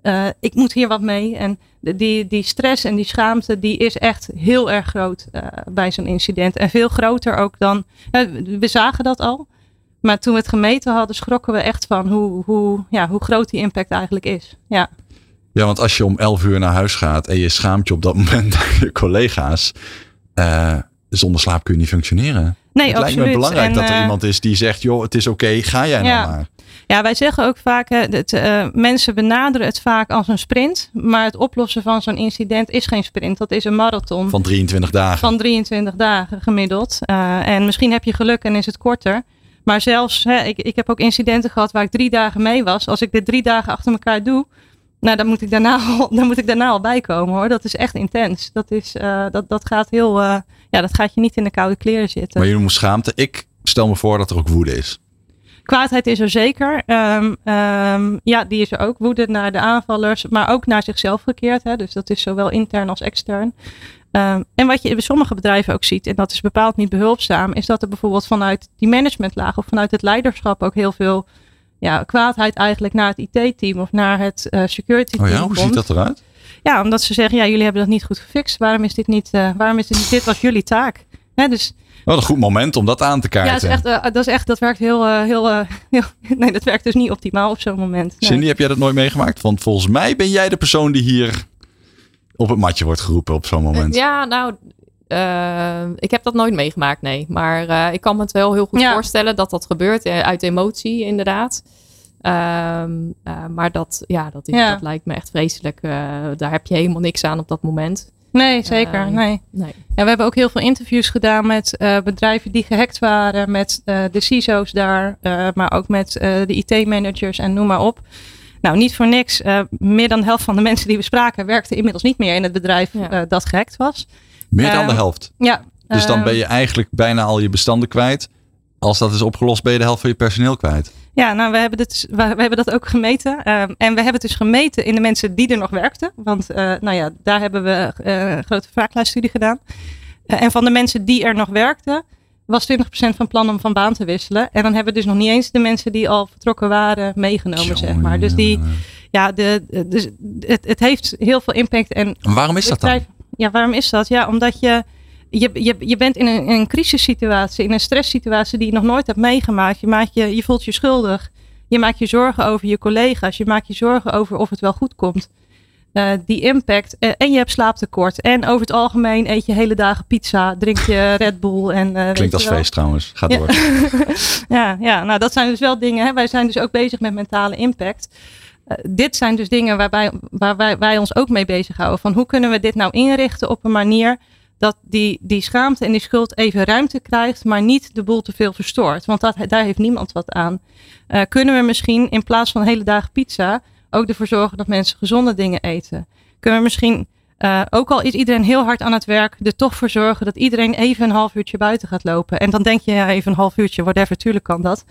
uh, ik moet hier wat mee. En die, die stress en die schaamte, die is echt heel erg groot uh, bij zo'n incident. En veel groter ook dan. Uh, we zagen dat al. Maar toen we het gemeten hadden, schrokken we echt van hoe, hoe, ja, hoe groot die impact eigenlijk is. Ja.
ja, want als je om 11 uur naar huis gaat en je schaamt je op dat moment je collega's. zonder slaap kun je niet functioneren.
Nee,
het
absoluut.
lijkt me belangrijk en, dat er iemand is die zegt: joh, het is oké, okay, ga jij
ja.
nou maar.
Ja, wij zeggen ook vaak, dat, uh, mensen benaderen het vaak als een sprint. Maar het oplossen van zo'n incident is geen sprint. Dat is een marathon.
Van 23 dagen.
Van 23 dagen gemiddeld. Uh, en misschien heb je geluk en is het korter. Maar zelfs, hè, ik, ik heb ook incidenten gehad waar ik drie dagen mee was. Als ik dit drie dagen achter elkaar doe, nou, dan moet ik daarna al, dan moet ik daarna al bijkomen hoor. Dat is echt intens. Dat, is, uh, dat, dat gaat heel, ja, dat gaat je niet in de koude kleren zitten.
Maar je noemt schaamte. Ik stel me voor dat er ook woede is.
Kwaadheid is er zeker. Um, um, ja, die is er ook. Woede naar de aanvallers, maar ook naar zichzelf gekeerd. Hè? Dus dat is zowel intern als extern. Um, en wat je bij sommige bedrijven ook ziet, en dat is bepaald niet behulpzaam, is dat er bijvoorbeeld vanuit die managementlaag of vanuit het leiderschap ook heel veel ja, kwaadheid eigenlijk naar het IT-team of naar het uh, security-team
oh ja, hoe
komt.
ziet dat eruit?
Ja, omdat ze zeggen, ja, jullie hebben dat niet goed gefixt. Waarom is dit niet, uh, waarom is dit niet, dit was jullie taak? Hè, dus
wat een goed moment om dat aan te kaarten.
Ja, dat, is echt, uh, dat, is echt, dat werkt heel, uh, heel, uh, heel, Nee, dat werkt dus niet optimaal op zo'n moment. Nee.
Cindy, heb jij dat nooit meegemaakt? Want volgens mij ben jij de persoon die hier op het matje wordt geroepen op zo'n moment.
Ja, nou, ik heb dat nooit meegemaakt, nee. Maar ik kan me het wel heel goed ja. voorstellen dat dat gebeurt uit emotie, inderdaad. Um, maar dat, ja, dat, is, ja. dat lijkt me echt vreselijk. daar heb je helemaal niks aan op dat moment.
Nee, zeker. Nee.
nee.
Ja, we hebben ook heel veel interviews gedaan met bedrijven die gehackt waren, met de CISO's daar, maar ook met de IT-managers en noem maar op. Nou, niet voor niks. meer dan de helft van de mensen die we spraken werkten inmiddels niet meer in het bedrijf ja. dat gehackt was.
Meer dan de helft?
Ja.
Dus dan ben je eigenlijk bijna al je bestanden kwijt. Als dat is opgelost, ben je de helft van je personeel kwijt.
Ja, nou, we hebben, dit, we, hebben dat ook gemeten. Um, en we hebben het dus gemeten in de mensen die er nog werkten. Want, uh, nou ja, daar hebben we uh, een grote vraaglijststudie gedaan. Uh, en van de mensen die er nog werkten, was 20% van plan om van baan te wisselen. En dan hebben we dus nog niet eens de mensen die al vertrokken waren meegenomen, zeg maar. Dus die, ja, de, dus het, het heeft heel veel impact. En,
en waarom is dat dan?
Ja, waarom is dat? Ja, omdat je je, je, je bent in een, in een crisissituatie, in een stresssituatie die je nog nooit hebt meegemaakt. Je, maakt je, je voelt je schuldig. Je maakt je zorgen over je collega's. Je maakt je zorgen over of het wel goed komt. Uh, die impact. Uh, en je hebt slaaptekort. En over het algemeen eet je hele dagen pizza. Drink je Red Bull. En, uh,
Klinkt als feest trouwens. Gaat
ja.
door.
ja, ja, nou dat zijn dus wel dingen. Hè. Wij zijn dus ook bezig met mentale impact. Dit zijn dus dingen waarbij, waar wij, wij ons ook mee bezighouden. Van hoe kunnen we dit nou inrichten op een manier dat die, die schaamte en die schuld even ruimte krijgt, maar niet de boel te veel verstoort. Want dat, daar heeft niemand wat aan. Uh, kunnen we misschien in plaats van hele dagen pizza ook ervoor zorgen dat mensen gezonde dingen eten? Kunnen we misschien, uh, ook al is iedereen heel hard aan het werk, er toch voor zorgen dat iedereen even een half uurtje buiten gaat lopen? En dan denk je, even een half uurtje, whatever, tuurlijk kan dat.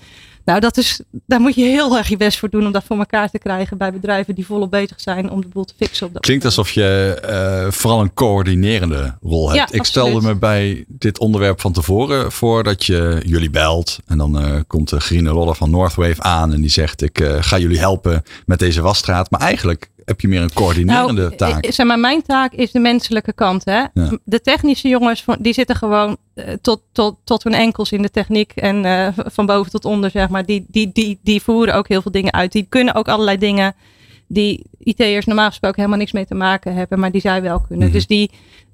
Nou, dat is, daar moet je heel erg je best voor doen om dat voor elkaar te krijgen bij bedrijven die volop bezig zijn om de boel te fixen. Op dat
Klinkt
moment.
alsof je uh, vooral een coördinerende rol hebt.
Ja,
Ik stelde me bij dit onderwerp van tevoren voor dat je jullie belt. En dan uh, komt de Grine Lodder van Northwave aan en die zegt ik uh, ga jullie helpen met deze wasstraat. Maar eigenlijk heb je meer een coördinerende
nou,
taak.
Zeg maar, mijn taak is de menselijke kant. Hè?
Ja.
De technische jongens, die zitten gewoon uh, tot, tot, tot hun enkels in de techniek. En uh, van boven tot onder, zeg maar. Die, die, die, die voeren ook heel veel dingen uit. Die kunnen ook allerlei dingen die IT'ers normaal gesproken helemaal niks mee te maken hebben. Maar die zij wel kunnen.
Mhm.
Dus die,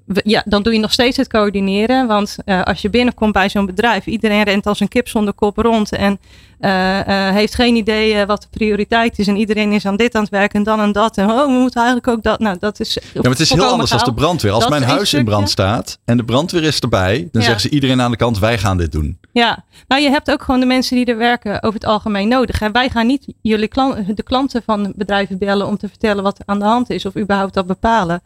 ja, dan doe je nog steeds het coördineren. Want uh, als je binnenkomt bij zo'n bedrijf, iedereen rent als een kip zonder kop rond. En uh, uh, heeft geen idee wat de prioriteit is. En iedereen is aan dit aan het werken en dan en dat. En oh, we moeten eigenlijk ook dat. Nou, dat is.
Ja, maar het is heel anders als de brandweer. Als
Dat
mijn huis in brand staat en de brandweer is erbij, dan
Ja.
zeggen ze iedereen aan de kant: wij gaan dit doen.
Ja, nou je hebt ook gewoon de mensen die er werken over het algemeen nodig. En wij gaan niet jullie klant, de klanten van bedrijven bellen om te vertellen wat er aan de hand is of überhaupt dat bepalen.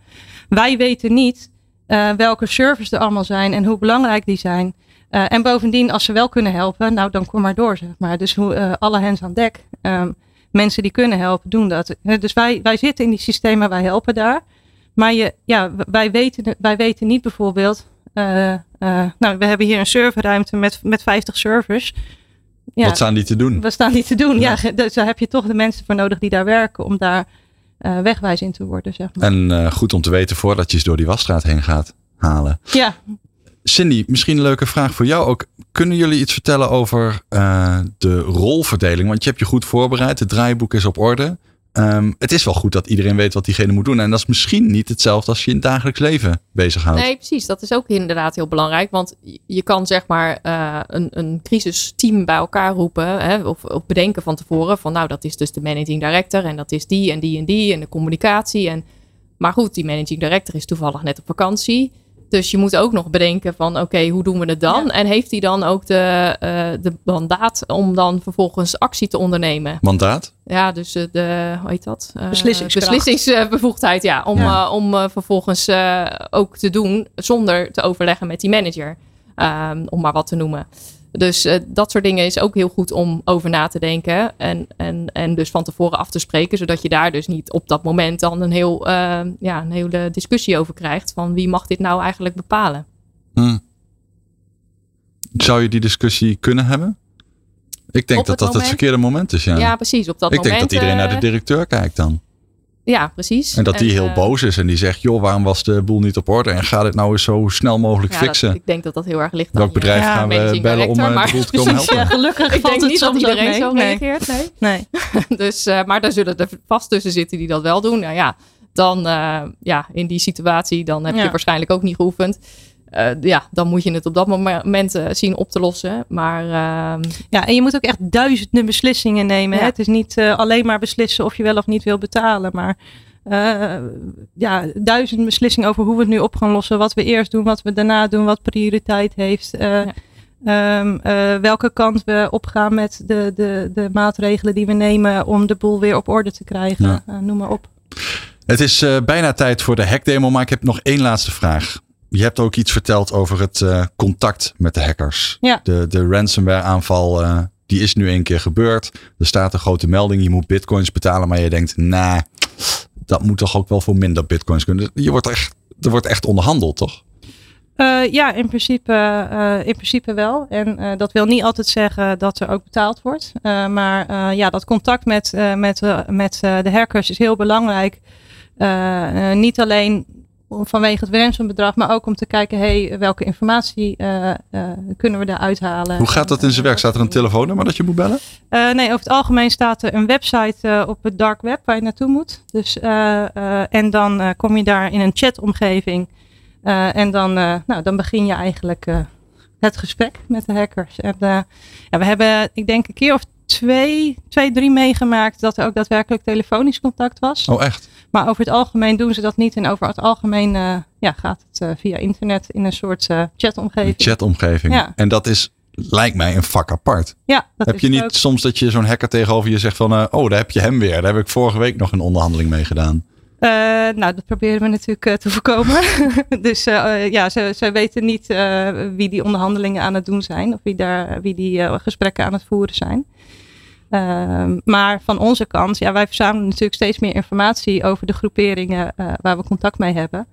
Wij weten niet uh, welke servers er allemaal zijn en hoe belangrijk die zijn. Uh, en bovendien, als ze wel kunnen helpen, nou dan kom maar door, zeg maar. Dus hoe, uh, alle hands aan dek. Um, mensen die kunnen helpen, doen dat. Dus wij, wij zitten in die systemen, wij helpen daar. Maar je, ja, wij, weten, wij weten niet bijvoorbeeld. Nou, we hebben hier een serverruimte met, met 50 servers.
Ja, wat staan die te doen?
Wat staan die te doen? Ja, ja dus daar heb je toch de mensen voor nodig die daar werken om daar uh, wegwijs in te worden. Zeg maar.
En goed om te weten voordat je eens door die wasstraat heen gaat halen.
Ja.
Cindy, misschien een leuke vraag voor jou ook. Kunnen jullie iets vertellen over uh, de rolverdeling? Want je hebt je goed voorbereid, het draaiboek is op orde. Um, het is wel goed dat iedereen weet wat diegene moet doen. En dat is misschien niet hetzelfde als je in het dagelijks leven bezighoudt.
Nee, precies. Dat is ook inderdaad heel belangrijk. Want je kan zeg maar uh, een, een crisisteam bij elkaar roepen. Hè, of, of bedenken van tevoren. Van nou, dat is dus de managing director. En dat is die en die en die. En de communicatie. En, maar goed, die managing director is toevallig net op vakantie. Dus je moet ook nog bedenken van oké, hoe doen we het dan? Ja. En heeft hij dan ook de, uh, de mandaat om dan vervolgens actie te ondernemen?
Mandaat?
Ja, dus uh, de, hoe heet dat?
Uh,
Beslissingsbevoegdheid, ja. Om, ja. om vervolgens ook te doen zonder te overleggen met die manager. Um, om maar wat te noemen. Dus uh, dat soort dingen is ook heel goed om over na te denken. En, en, en dus van tevoren af te spreken. Zodat je daar dus niet op dat moment dan een, heel, uh, ja, een hele discussie over krijgt. Van wie mag dit nou eigenlijk bepalen?
Hmm. Zou je die discussie kunnen hebben? Ik denk op dat dat moment, het verkeerde moment is. Ja,
ja precies. Op dat
Ik
moment,
denk dat iedereen naar de
uh,
directeur kijkt dan.
Ja, precies.
En dat die heel boos is en die zegt: joh, waarom was de boel niet op orde? En ga dit nou eens zo snel mogelijk
ja,
fixen.
Dat, ik denk dat dat heel erg ligt
Welk bedrijf
ja,
gaan we bellen om uh, de boel te komen helpen?
Ja, gelukkig
ik denk niet dat iedereen zo
nee.
reageert. Nee.
nee.
dus, uh, maar daar zullen er vast tussen zitten die dat wel doen. Nou ja, dan uh, ja, in die situatie, dan heb je waarschijnlijk ook niet geoefend. Uh, ja, dan moet je het op dat moment uh, zien op te lossen. Maar, uh,
ja, en je moet ook echt duizenden beslissingen nemen. Ja. Hè? Het is niet uh, alleen maar beslissen of je wel of niet wil betalen. Maar uh, ja, duizend beslissingen over hoe we het nu op gaan lossen. Wat we eerst doen, wat we daarna doen, wat prioriteit heeft. Uh, ja. um, uh, welke kant we opgaan met de, de, de maatregelen die we nemen om de boel weer op orde te krijgen. Ja. noem maar op.
Het is bijna tijd voor de hackdemo, maar ik heb nog één laatste vraag. Je hebt ook iets verteld over het contact met de hackers.
Ja.
De, de ransomware aanval die is nu een keer gebeurd. Er staat een grote melding, je moet bitcoins betalen, maar je denkt, nah, dat moet toch ook wel voor minder bitcoins kunnen. Je wordt echt, er wordt echt onderhandeld, toch?
Uh, ja, in principe, uh, in principe wel. En uh, dat wil niet altijd zeggen dat er ook betaald wordt. maar ja, dat contact met, met, met de hackers is heel belangrijk. niet alleen vanwege het ransom-bedrag, maar ook om te kijken, hey, welke informatie uh, uh, kunnen we daaruit halen.
Hoe gaat dat in zijn werk? Staat er een telefoonnummer dat je moet bellen?
Uh, nee, over het algemeen staat er een website op het dark web waar je naartoe moet. Dus, en dan kom je daar in een chatomgeving en dan, nou, dan begin je eigenlijk het gesprek met de hackers. En, ja, we hebben, ik denk, een keer of twee, twee, drie meegemaakt dat er ook daadwerkelijk telefonisch contact was.
Oh, echt?
Maar over het algemeen doen ze dat niet. En over het algemeen uh, ja, gaat het uh, via internet in een soort uh, chatomgeving.
Een chatomgeving.
Ja.
En dat is, lijkt mij, een vak apart.
Ja, dat
heb
is
je niet
ook.
soms dat je zo'n hacker tegenover je zegt van... oh, daar heb je hem weer. Daar heb ik vorige week nog een onderhandeling mee gedaan.
Uh, nou, dat proberen we natuurlijk uh, te voorkomen. dus uh, ja, ze, ze weten niet wie die onderhandelingen aan het doen zijn. Of wie, daar, wie die gesprekken aan het voeren zijn. Uh, maar van onze kant, ja, wij verzamelen natuurlijk steeds meer informatie over de groeperingen uh, waar we contact mee hebben.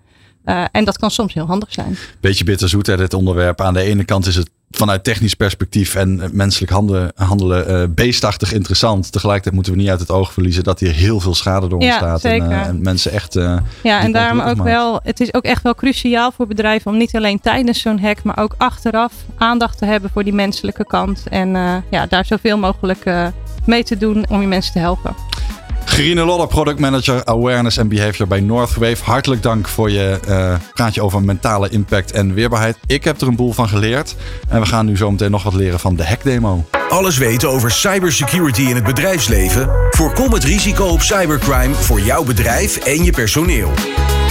Uh, en dat kan soms heel handig zijn.
Beetje bitterzoet, hè, dit onderwerp. Aan de ene kant is het vanuit technisch perspectief en menselijk handelen, handelen beestachtig interessant. Tegelijkertijd moeten we niet uit het oog verliezen dat hier heel veel schade door ontstaat.
Ja.
En, en, mensen echt.
ja, en daarom ook wel, het is ook echt wel cruciaal voor bedrijven om niet alleen tijdens zo'n hack, maar ook achteraf aandacht te hebben voor die menselijke kant. En ja, daar zoveel mogelijk mee te doen om je mensen te helpen.
Gerine Lodder, Product Manager Awareness Behavior bij Northwave. Hartelijk dank voor je uh, praatje over mentale impact en weerbaarheid. Ik heb er een boel van geleerd. En we gaan nu zo meteen nog wat leren van de hackdemo.
Alles weten over cybersecurity in het bedrijfsleven? Voorkom het risico op cybercrime voor jouw bedrijf en je personeel.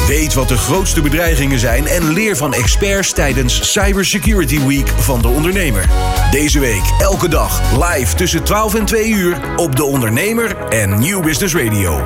Weet wat de grootste bedreigingen zijn en leer van experts tijdens Cybersecurity Week van de ondernemer. Deze week elke dag live tussen 12 en 2 uur op de ondernemer en Nieuw Business Radio.